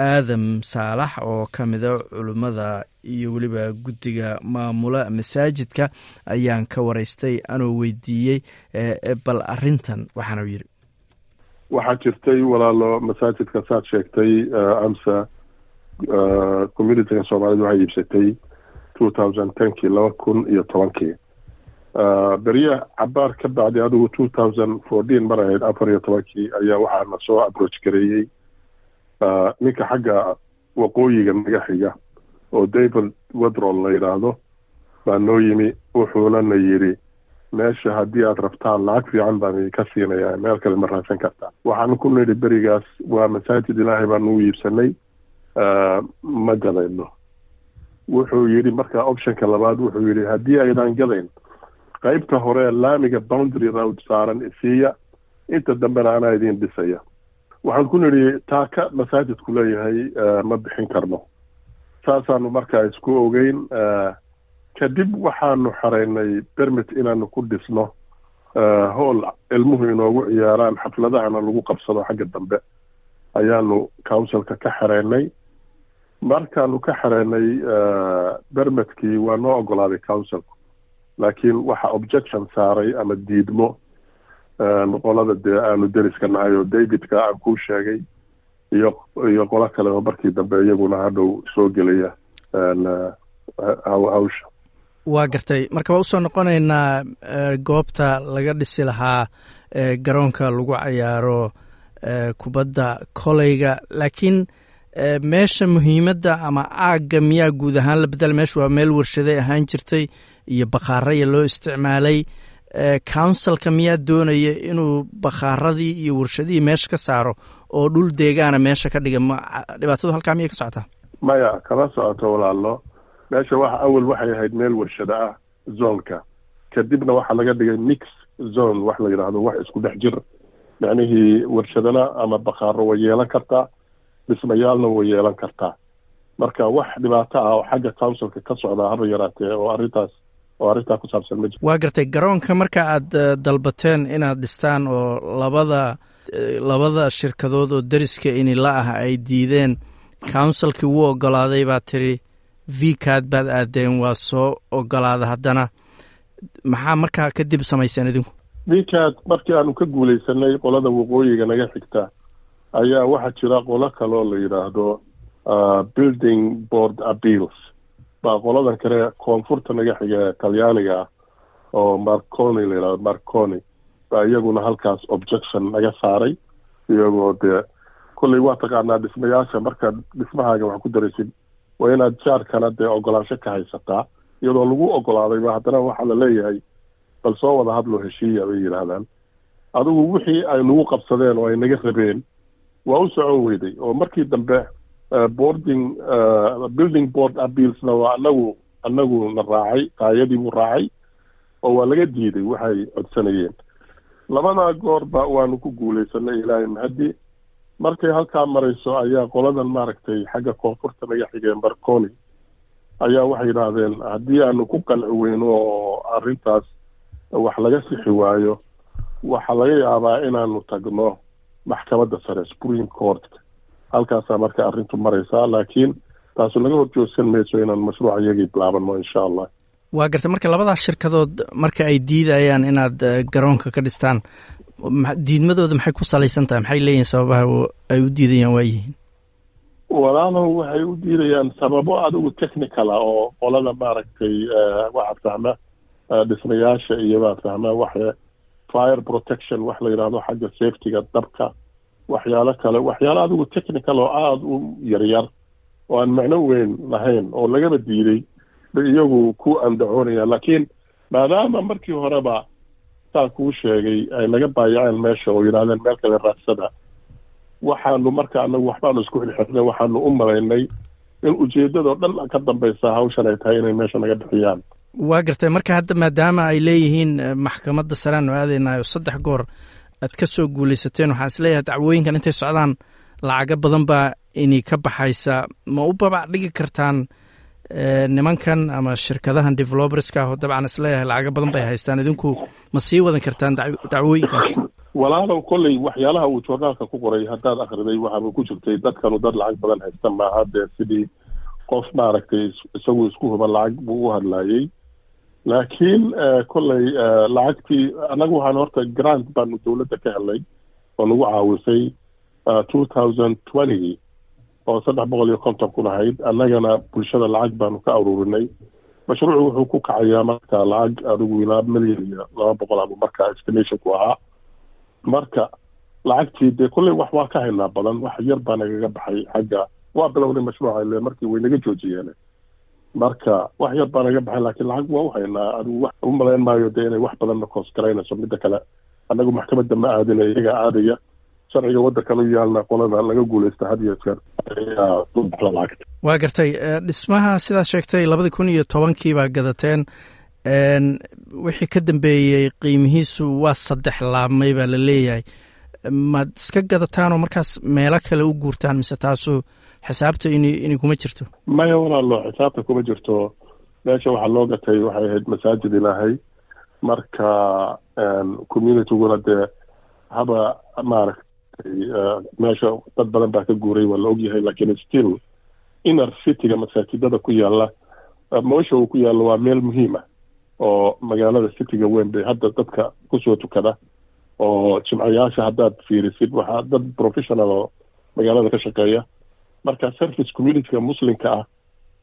aadam saalax oo ka mida culimmada iyo weliba guddiga maamula masaajidka ayaan ka wareystay anoo weydiiyey bal arintan waxaanu yidhi. Waxaa jirtay walaalo masaajidka saad sheegtay amsa communityga soomaalida waxay iibsatay two thousand tenkii laba kun iyo tobankii. Berye cabaar ka bacdi adigu two thousand fourteen mar ahayd afar iyo tobankii ayaa waxaa na soo approach gareeyey ninka xagga waqooyiga naga xiga oo david wedrol la yidhaahdo baa noo yimi wuxuuna na yidhi meesha haddii aad rabtaan lacag fiican baan idinka siinayaa meel kale ma raadsan kartaa. Waxaan ku nidhi berigaas waa masaajid ilaahay baanu u iibsanay. Ma gadayno wuxuu yidhi markaa optionka labaad wuxuu yidhi haddii aydan gadayn qeybta hore laamiga boundary road saaran isiiya inta dambena anaa idin dhisaya waxaan ku nidhi taaka masaajidku leeyahay ma bixin karno. Saasaanu markaa isku ogeyn kadib waxaanu xareynay bermit inaanu ku dhisno hool ilmuhu inoogu ciyaaraan xafladahana lagu qabsado xagga dambe. Ayaanu councilka ka xareynay. Markaanu ka xareynay bermetkii waa noo ogolaaday councilku laakiin waxa objection saaray ama diidmo qolada dee aanu deriska nahay oo davidka aan kuu sheegay. Iyo iyo qolo kale oo markii dambe iyaguna hadhow soo gelaya hawsha. Waa gartay. Marka waa u soo noqonaynaa goobta laga dhisi lahaa garoonka lagu cayaaro kubadda koleyga laakiin meesha muhiimadda ama aagga miyaa guud ahaan la bedela meesha waa meel warshaday ahaan jirtay iyo bakhaaraya loo isticmaalay councilka miyaa doonaya inuu bakhaaradii iyo warshadihii meesha ka saaro oo dhul deegaana meesha ka dhiga? Dhibaatadu halkaa miyay ka socotaa? Maya kama socoto walaalo. Meesha waxa awel waxay ahayd meel warshado ah zonka kadibna waxaa laga dhigay mix zone wax la yidhaahdo wax isku dhex jir. Macnihii warshadana ama bakhaaro way yeelan kartaa dhismayaalna way yeelan kartaa. Marka wax dhibaato ah oo xagga councilka ka socdaa haba yaraatee oo arrintaas oo arrintaa ku saabsan ma jiro waa gartay garoonka marka aad dalbateen inaad dhistaan oo labada labada shirkadood oo deriska inila ah ay diideen councilkii wuu ogolaaday baa tiri vcad baad aadeen waa soo ogolaada haddana. Maxaa markaa kadib samayseen idinku? Vcad markii aanu ka guulaysanay qolada waqooyiga naga xigta ayaa waxaa jira qolo kaloo la yidhaahdo building board appeals baa qoladan kale koonfurta naga xiga talyaaniga ah oo marconi la yidhahdo marconi baa iyaguna halkaas objection naga saaray iyagoo dee kolley waa taqaanaa dhismayaasha markaad dhismahaaga wax ku daraysid waa inaad jaarkana dee ogolaansho ka haysataa iyadoo lagu ogolaadayba haddana waxaa la leeyahay bal soo wada hadloo heshiiya bay yidhaahdaan adigu wixii ay nagu qabsadeen oo ay naga rabeen waa u socon weyday oo markii dambe boarding building board appealsna waa anagu anagu na raacay qaayadii buu raacay oo waa laga diiday waxay codsanayeen. Labadaa goorba waanu ku guulaysanay ilaahay mahadi. Markay halkaa marayso ayaa qoladan maaragtay xagga koonfurta naga xigeen barconi ayaa waxay yidhaahdeen haddii aanu ku qanci weyno oo arrintaas wax laga sixi waayo waxaa laga yaabaa inaanu tagno maxkamadda sare supreme court halkaasaa marka arrintu maraysaa laakiin taasu laga horjoogsan mayso inaan mashruuca iyagii bilaabano insha allah waa gartay marka labadaas shirkadood marka ay diidayaan inaad garoonka ka dhistaan diidmadooda maxay ku salaysan tahay? Maxay leeyihiin sababaha ay u diidayaan waayihiin walaalow waxay u diidayaan sababo adigu technical ah oo qolada maaragtay waxaad fahma dhismayaasha iyo baad fahma waxa fire protection wax la yidhaahdo xagga safetyga dabka waxyaalo kale. Waxyaalo adigu technical oo aada u yaryar oo aan macno weyn lahayn oo lagaba diiday bay iyagu ku andacoonayaan laakiin maadaama markii horeba saa kuu sheegay ay naga baayaceen meesha oo yidhahdeen meel kale raadsada waxaanu marka anagu waxbaanu isku xilxirnay waxaanu u malaynay in ujeedadoo dhan ka dambaysa hawshan ay tahay inay meesha naga bixiyaan. Waa gartay marka hadda maadaama ay leeyihiin maxkamadda sareanu aadaynayo saddex goor aad ka soo guulaysateen waxaan is leeyahay dacwooyinkan intay socdaan lacago badan baa ini ka baxaysa. Ma u babac dhigi kartaan nimankan ama shirkadahan develoberska oo dabcan is leeyahay lacago badan bay haystaan. Idinku ma sii wadan kartaan dacwooyinkaas. Walaalow kolley waxyaalaha uu joornaalka ku qoray haddaad akhriday waxaaba ku jirtay dadkanu dad lacag badan haysta maaha dee sidii qof maaragtay isagu isku huba lacag buu u hadlaayey laakiin kolley lacagtii annagu waxaan horta grant baanu dowladda ka helnay oo nagu caawisay two thousand twentygii oo saddex boqol iyo konton kun ahayd annagana bulshada lacag baanu ka aruurinay mashruucu wuxuu ku kacayaa marka lacag adigu ilaa milyan iyo laba boqol ama marka estimationku ahaa. Marka lacagtii dee kolley wax waa ka haynaa badan. Wax yar baa nagaga baxay xagga. Waa bilownay mashruuca ile markii way naga joojiyeen marka wax yar baa naga baxay laakiin lacag waa u haynaa adigu wax u malayn maayo dee inay wax badanna koos garaynayso midda kale. Annagu maxkamadda ma aadina iyaga aadaya sharciga waddankan u yaalna qolada laga guulaysta had iyo jeer. Ayaa dubaxla lacagta. Waa gartay dhismaha sidaad sheegtay labadii kun iyo tobankii baa gadateen. Wixii ka dambeeyey qiimihiisu waa saddex laabmay baa la leeyahay. Maad iska gadataan oo markaas meelo kale u guurtaan mise taasu xisaabta inay kuma jirto. Maya walaalo xisaabta kuma jirto. Meesha waxaa loo gatay waxay ahayd masaajid ilaahay. Marka communityguna dee haba maaragtay meesha dad badan baa ka guuray waa la ogyahay laakiin still inner cityga masaajidada ku yaalla meesha uu ku yaallo waa meel muhiima oo magaalada cityga weyn bay hadda dadka ku soo tukada oo jimcayaasha haddaad fiirisid waxaa dad professional oo magaalada ka shaqeeya marka service communityga muslimka ah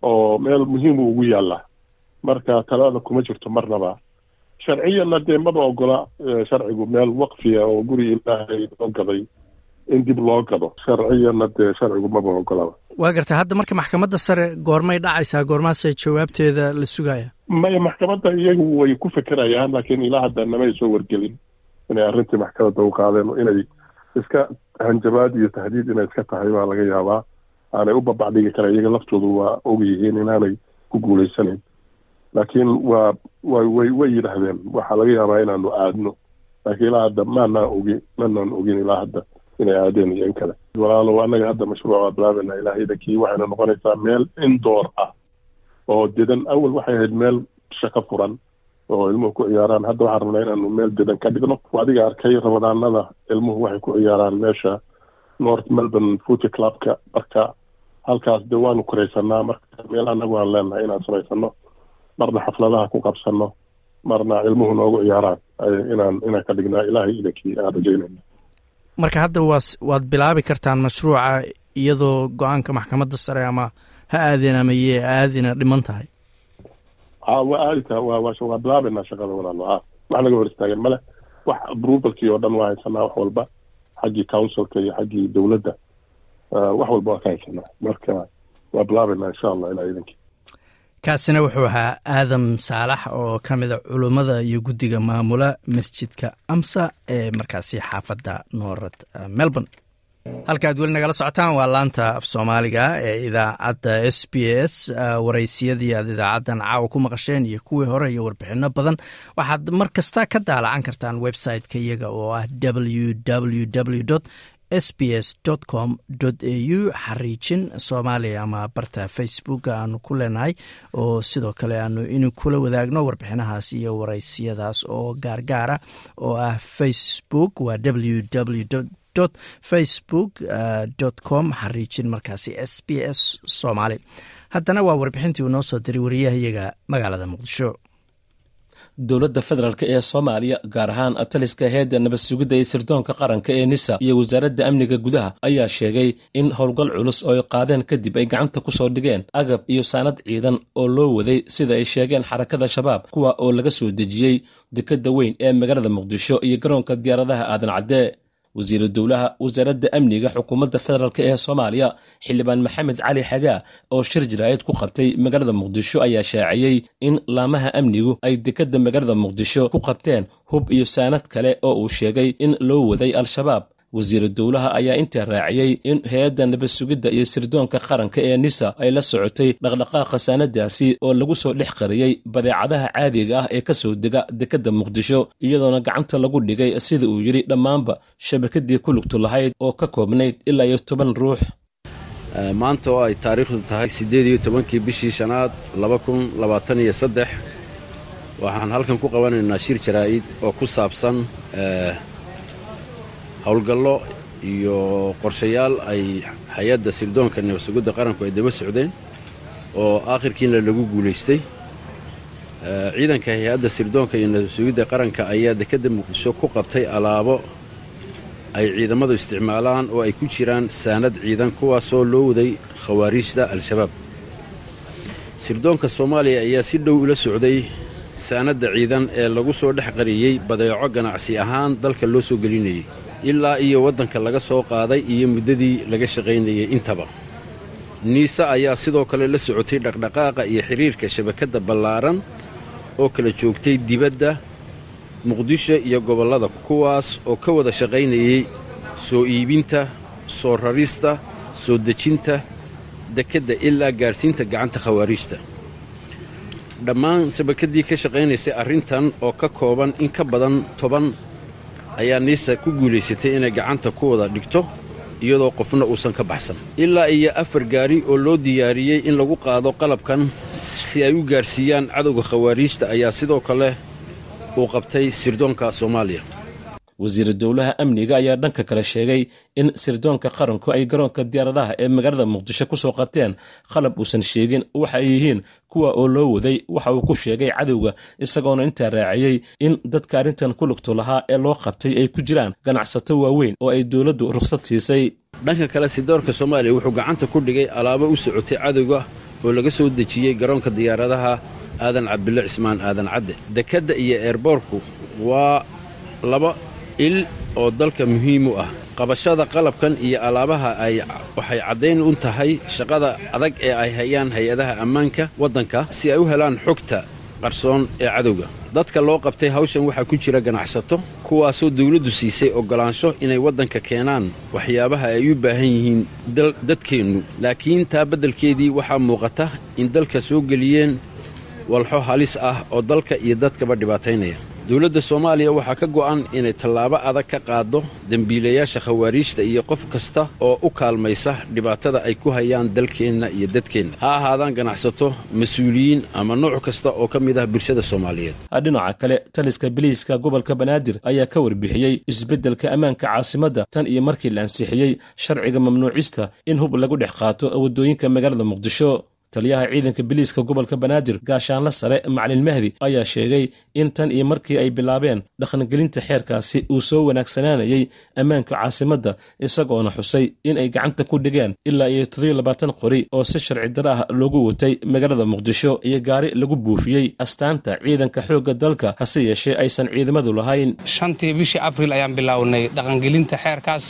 oo meel muhiim ugu yaalla marka talada kuma jirto marnaba sharciyanna dee maba ogola sharcigu meel waqfiya oo guri ilaahay loo gaday in dib loo gado. Sharciyanna dee sharcigu maba ogolaba waa garta hadda marka maxkamadda sare goormay dhacaysaa goormaasay jawaabteeda la sugaya maya maxkamadda iyagu way ku fekerayaan laakiin ilaa hadda namay soo wargelin inay arrintii maxkamadda u qaadeen inay iska hanjabaad iyo tahdiid inay iska tahay baa laga yaabaa aanay u babacdhigi kara iyaga laftoodu waa og yihiin inaanay ku guulaysanayn laakiin waa way way yidhaahdeen waxaa laga yaabaa inaanu aadno. Laakiin ilaa hadda maanaa ogi manaan ogin ilaa hadda inay aadeen iyo in kale. Walaalow annaga hadda mashruuca bilaabena ilaahayda kii waxayna noqonaysaa meel indoor ah. Oo dedan awal waxay ahayd meel shaqo furan oo ilmuhu ku ciyaaraan. Hadda waxaan rabnaa inaanu meel dedan ka dhigno. Adiga arkay ramadaanada ilmuhu waxay ku ciyaaraan meesha north melbourne footy clubka marka halkaas dee waanu koraysanaa marka meel annagu aan leenahay inaan samaysano marna xafladaha ku qabsano marna ilmuhu noogu ciyaaraan. Inaan inaan ka dhignaa ilaahay idankii aan rajaynayna marka hadda waas waad bilaabi kartaan mashruuca iyadoo go'aanka maxkamadda sare ama ha aadeen ama yee aadina dhiman tahay? Ha waa aadita waa waa bilaabaynaa shaqada walaalo. Ha wax naga hor istaagan. Male wax approvalkii oo dhan waa haysanaa wax walba. Xaggii councilka iyo xaggii dowladda wax walba waa ka haysanaa marka waa bilaabaynaa insha allah ilaa idankii kaasina wuxuu ahaa aadam saalax oo ka mida culummada iyo guddiga maamula masjidka amsa ee markaasi xaafadda noorad melbourne. Halka ad weli nagala socotaan waa laanta af soomaaliga ee idaacadda s b s waraysiyadii aad idaacaddan caawa ku maqasheen iyo kuwii hore iyo warbixino badan. Waxaad mar kasta ka daalacan kartaan website-ka iyaga oo ah w w w s b s com au xariijin soomaaliya ama barta facebook aanu ku leenahay oo sidoo kale aanu in kula wadaagno warbixinahaas iyo waraysiyadaas oo gaargaara oo ah facebook waa w w facebook com xariijin markaasi s b s soomaali. Haddana waa warbixintii uu noo soo diray wariyahayaga magaalada muqdisho dowladda federaalk ee soomaaliya gaar ahaan taliska heedda nabad sugidda ee sirdoonka qaranka ee nisa iyo wasaaradda amniga gudaha ayaa sheegay in howlgal culus oo ay qaadeen kadib ay gacanta ku soo dhigeen agab iyo saanad ciidan oo loo waday sida ay sheegeen xarakada shabaab kuwa oo laga soo dejiyey dekadda weyn ee magaalada muqdisho iyo garoonka diyaaradaha aadan caddee wasiiru dowlaha wasaaradda amniga xukuumadda federaalk ee soomaaliya xildhibaan maxamed cali xagaa oo shir jaraa'id ku qabtay magaalada muqdisho ayaa shaaciyey in laamaha amnigu ay dekadda magaalada muqdisho ku qabteen hub iyo saanad kale oo uu sheegay in loo waday al-shabaab wasiiru dowlaha ayaa intaa raaciyey in hay'adda nabad sugidda iyo sirdoonka qaranka ee nisa ay la socotay dhaqdhaqaaqa saanadaasi oo lagu soo dhex qariyey badeecadaha caadiga ah ee ka soo dega dekadda muqdisho iyadoona gacanta lagu dhigay sida uu yidhi dhammaanba shabakadii ku lugtu lahayd oo ka koobnayd ilaa iyo toban ruux. Maanta oo ay taariikhdu tahay siddeed iyo tobankii bishii shanaad laba kun labaatan iyo saddex waxaan halkan ku qabanaynaa shir jaraa'id oo ku saabsan howlgallo iyo qorshayaal ay hay'adda sirdoonka nabadsugidda qaranku ay daba socdeen oo aakhirkiina lagu guulaystay ciidanka hay'adda sirdoonka iyo nabadsugidda qaranka ayaa dekedda muqdisho ku qabtay alaabo ay ciidamadu isticmaalaan oo ay ku jiraan saanad ciidan kuwaasoo loo waday khawaariijda al-shabaab. Sirdoonka soomaaliya ayaa si dhow ula socday saanadda ciidan ee lagu soo dhex qariyey badeeco ganacsi ahaan dalka loo soo gelinayay ilaa iyo waddanka laga soo qaaday iyo muddadii laga shaqaynayay intaba. Niise ayaa sidoo kale la socotay dhaqdhaqaaqa iyo xidhiirka shabakadda ballaaran oo kala joogtay dibadda muqdisho iyo gobollada kuwaas oo ka wada shaqaynayay soo iibinta soo rarista soo dejinta dekedda ilaa gaadhsiinta gacanta khawaariijta. Dhammaan shabakaddii ka shaqaynaysay arrintan oo ka kooban in ka badan toban ayaa niisa ku guulaysatay inay gacanta ku wada dhigto iyadoo qofna uusan ka baxsan. Ilaa iyo afar gaari oo loo diyaariyey in lagu qaado qalabkan si ay u gaarsiiyaan cadowga khawaariijta ayaa sidoo kale uu qabtay sirdoonka soomaaliya wasiira dowlaha amniga ayaa dhanka kale sheegay in sirdoonka qaranku ay garoonka diyaaradaha ee magaalada muqdisho ku soo qabteen qalab uusan sheegin waxa ay yihiin kuwa oo loo waday waxa uu ku sheegay cadowga isagoona intaa raaciyey in dadka arrintan ku lugto lahaa ee loo qabtay ay ku jiraan ganacsato waaweyn oo ay dowladdu rukhsad siisay. Dhanka kale sirdoonka soomaaliya wuxuu gacanta ku dhigay alaabo u socotay cadowga oo laga soo dejiyey garoonka diyaaradaha aadan cabdille cismaan aadan cadde. Dekedda iyo eerboorku waa laba il oo dalka muhiim u ah. Qabashada qalabkan iyo alaabaha ay waxay caddayn u tahay shaqada adag ee ay hayaan hay'adaha ammaanka waddanka si ay u helaan xogta qarsoon ee cadowga. Dadka loo qabtay hawshan waxaa ku jira ganacsato kuwaasoo dawladdu siisay oggolaansho inay waddanka keenaan waxyaabaha ay u baahan yihiin dadkeennu laakiin taa beddelkeedii waxaa muuqata in dalka soo geliyeen walxo halis ah oo dalka iyo dadkaba dhibaataynaya dowladda soomaaliya waxaa ka go'an inay tallaabo adag ka qaaddo dembiilayaasha khawaariijta iyo qof kasta oo u kaalmaysa dhibaatada ay ku hayaan dalkeenna iyo dadkeenna. Ha ahaadaan ganacsato mas'uuliyiin ama nooc kasta oo ka mid ah bulshada soomaaliyeed. Dhinaca kale taliska biliiska gobolka banaadir ayaa ka warbixiyey isbeddelka ammaanka caasimadda tan iyo markii la ansixiyey sharciga mamnuucista in hub lagu dhex qaato waddooyinka magaalada muqdisho taliyaha ciidanka biliiska gobolka banaadir gaashaanla sare macalin mahdi ayaa sheegay in tan iyo markii ay bilaabeen dhaqangelinta xeerkaasi uu soo wanaagsanaanayay ammaanka caasimadda isagoona xusay in ay gacanta ku dhigeen ilaa iyo toddobiyo labaatan qori oo si sharci dara ah loogu watay magaalada muqdisho iyo gaari lagu buufiyey. Astaanta ciidanka xoogga dalka hase yeeshee aysan ciidamadu lahayn. Shantii bishii abril ayaan bilownay dhaqangelinta xeerkaas.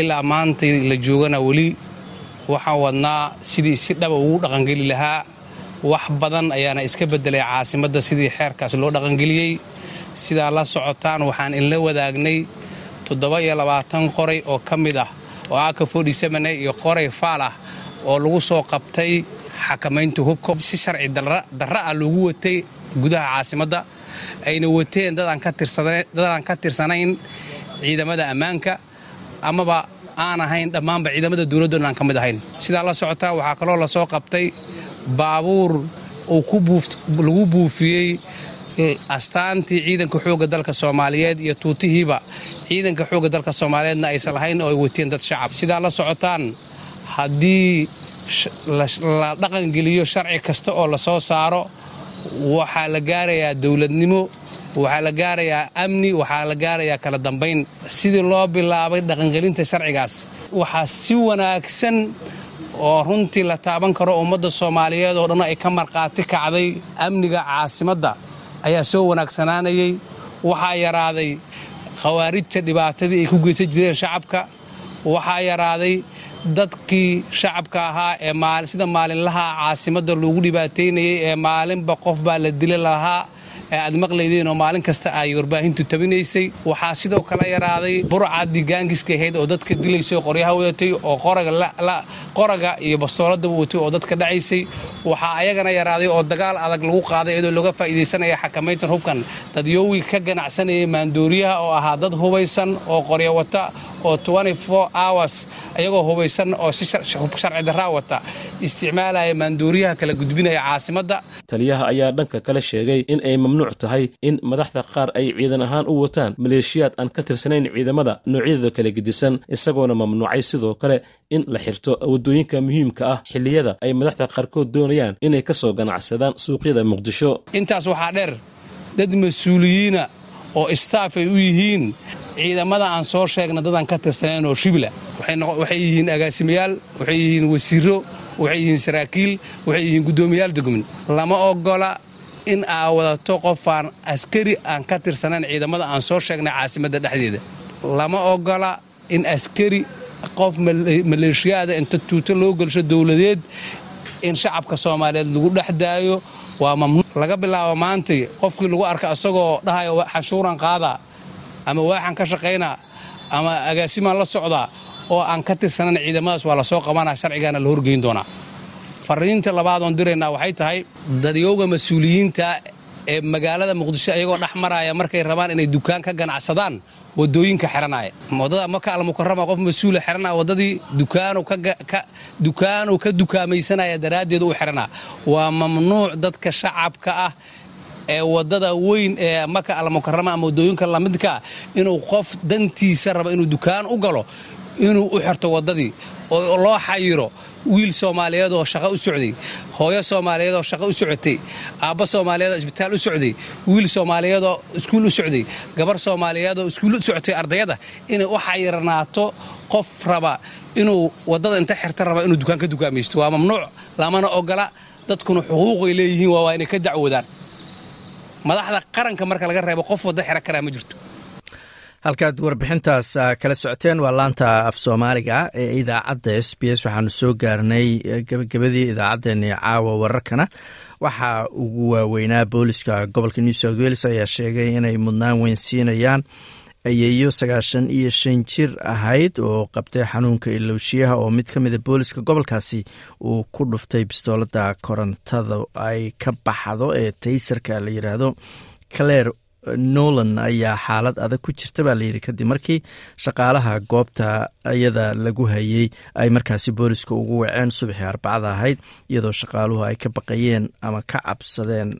Ilaa maantay la joogana weli waxaan wadnaa sidii si dhaba ugu dhaqangeli lahaa. Wax badan ayaana iska beddelay caasimadda sidii xeerkaas loo dhaqangeliyey. Sidaa la socotaan waxaan inla wadaagnay toddoba iyo labaatan qoray oo ka mid ah oo aka fodhisamane iyo qoray faal ah oo lagu soo qabtay xakamaynta hubka. Si sharci darra ah loogu watay gudaha caasimadda ayna wateen dadaan ka tirsanayn ciidamada ammaanka amaba aan ahayn dhammaanba ciidamada dowladda aan ka mid ahayn. Sidaa la socotaa waxaa kaloo la soo qabtay baabuur uu lagu buufiyey astaantii ciidanka xoogga dalka soomaaliyeed iyo tuutihiiba ciidanka xoogga dalka soomaaliyeedna aysan lahayn oo ay wateen dad shacab. Sidaa la socotaan haddii la dhaqangeliyo sharci kasta oo la soo saaro waxaa la gaarayaa dowladnimo waxaa la gaarayaa amni waxaa la gaarayaa kala dambayn sidii loo bilaabay dhaqangelinta sharcigaas waxaa si wanaagsan oo runtii la taaban karo ummadda soomaaliyeed oo dhan ay ka markhaati kacday amniga caasimadda ayaa soo wanaagsanaanayay waxaa yaraaday khawaarijta dhibaatadii ay ku geysan jireen shacabka. Waxaa yaraaday dadkii shacabka ahaa ee sida maalinlaha caasimadda loogu dhibaataynayay ee maalinba qof baa la dili lahaa aad maqlaydeen oo maalin kasta ay warbaahintu tabinaysay waxaa sidoo kale yaraaday burcadii gaangiska ahayd oo dadka dilaysay oo qoryaha wadatay oo qoraga iyo bastooladaba watay oo dadka dhacaysay waxaa ayagana yaraaday oo dagaal adag lagu qaaday iyadoo looga faa'iidaysanaya xakamayntan hubkan dadyowi ka ganacsanayay maandooriyaha oo ahaa dad hubaysan oo qorya wata oo hours ayagoo hubaysan oo si sharci darraa wata. Isticmaalaya maandooriyaha kala gudbinaya caasimadda. Taliyaha ayaa dhanka kale sheegay in ay mamnuuc tahay in madaxda qaar ay ciidan ahaan u wataan maleeshiyaad aan ka tirsanayn ciidamada noocyadooda kala gedisan isagoona mamnuucay sidoo kale in la xirto waddooyinka muhiimka ah xilliyada ay madaxda qaarkood doonayaan inay ka soo ganacsadaan suuqyada muqdisho. Intaas waxaa dheer dad mas'uuliyiina oo istaaf ay u yihiin ciidamada aan soo sheegna dadaan ka tirsanayn oo shibla waxay yihiin agaasimayaal waxay yihiin wasiiro waxay yihiin saraakiil waxay yihiin guddoomiyaal degmin lama ogola in aa wadato qofaan askari aan ka tirsanayn ciidamada aan soo sheegnay caasimadda dhexdeeda. Lama ogola in askari qof maleeshiyaada inta tuuto loo gelsho dowladeed in shacabka soomaaliyeed lagu dhex daayo. Waa mamnuuc laga bilaabo maantay qofkii lagu arka isagoo dhahayo xanshuuran qaadaa ama waaxan ka shaqaynaa ama agaasimaan la socdaa oo aan ka tirsanan ciidamadaas waa la soo qabanaa sharcigaana la horgeyn doonaa. Fariinta labaad oon diraynaa waxay tahay dadyowga mas'uuliyiinta ee magaalada muqdisho ayagoo dhex maraya markay rabaan inay dukaan ka ganacsadaan waddooyinka xiranaya waddada maka almukarama qof mas'uula xiranaya wadadii dukaanu ka dukaamaysanaya daraaddeed u xiranaa waa mamnuuc dadka shacabka ah ee waddada weyn ee maka almukarama ama waddooyinka lamidkaa inuu qof dantiisa raba inuu dukaan u galo inuu u xirto wadadii oo loo xayiro wiil soomaaliyeed oo shaqo u socday hooyo soomaaliyeed oo shaqo u socotay aabba soomaaliyeed oo isbitaal u socday wiil soomaaliyeed oo iskuul u socday gabar soomaaliyeed oo iskuul u socotay ardayada inay u xayiranaato qof raba inuu waddada inta xirta raba inuu dukaan ka dukaamaysto waa mamnuuc lamana ogola dadkuna xuquuqay leeyihiin waa waa inay ka dacwoodaan madaxda qaranka marka laga reebo qof wadda xira karaa ma jirto halkaad warbixintaas kala socoteen waa laanta af soomaaliga ee idaacadda s b s. Waxaanu soo gaarnay gebagabadii idaacaddeenii caawa wararkana. Waxaa ugu waaweynaa booliska gobolka new south wales ayaa sheegay inay mudnaan weyn siinayaan. Ayeeyo sagaashan iyo shan jir ahayd oo qabtay xanuunka ilowshiyaha oo mid ka mida booliska gobolkaasi uu ku dhuftay bistoolada korontada ay ka baxdo ee taysarka la yiraahdo claire nolan ayaa xaalad adag ku jirta baa layidhi kadib markii shaqaalaha goobta iyada lagu hayey ay markaasi booliska ugu waceen subaxii arbacada ahayd iyadoo shaqaaluhu ay ka baqayeen ama ka cabsadeen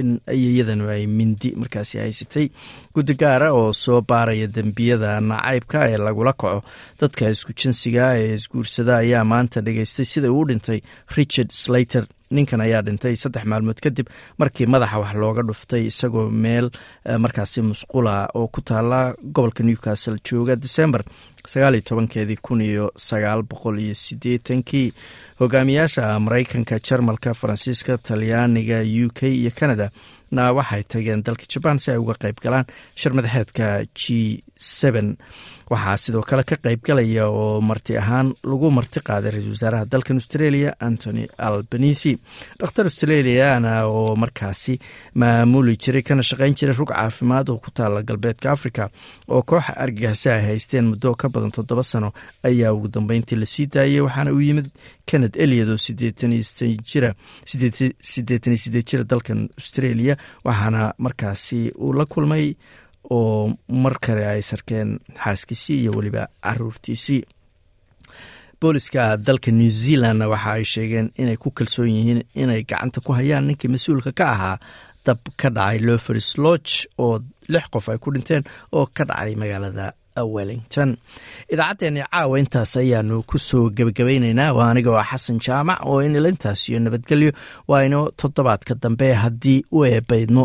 in ayeyadanu ay mindi markaasi haysatay. Guddi gaara oo soo baaraya dembiyada nacaybka ee lagula kaco dadka isku jinsiga ee isguursada ayaa maanta dhageystay sida uu dhintay richard slater ninkan ayaa dhintay saddex maalmood kadib markii madaxa wax looga dhuftay isagoo meel markaasi musqula oo ku taala gobolka newcastle jooga december sagaaliyo tobankeedii kun iyo sagaal boqol iyo siddeetankii. Hogaamiyaasha maraykanka jarmalka faransiiska talyaaniga u k iyo canada na waxay tageen dalka jabaan si ay uga qayb galaan shir madaxeedka g n waxaa sidoo kale ka qayb galaya oo marti ahaan lagu marti qaaday ra'isul wasaaraha dalkan australia antony albanisi dhakhtar australiana oo markaasi maamuli jiray kana shaqeyn jiray rug caafimaad oo ku taala galbeedka africa oo kooxa argagixisa ay haysteen muddo ka badan toddoba sano ayaa ugu dambeyntii la sii daayay waxaana uu yimid kenned eliad oo sideetan iyo sideed jira dalkan australia waxaana markaasi uu la kulmay oo mar kale ay sarkeen xaaskiisii iyo weliba caruurtiisii. Booliska dalka new zealand waxa ay sheegeen inay ku kalsoon yihiin inay gacanta ku hayaan ninkii mas'uulka ka ahaa dab ka dhacay loferis lodge oo lix qof ay ku dhinteen oo ka dhacay magaalada wellington. Idaacaddeenii caawa intaas ayaanu ku soo gebagabayneynaa waa aniga oo xasan jaamac oo inilintaas iyo nabadgelyo waa inoo toddobaadka dambe haddii u eebaydmo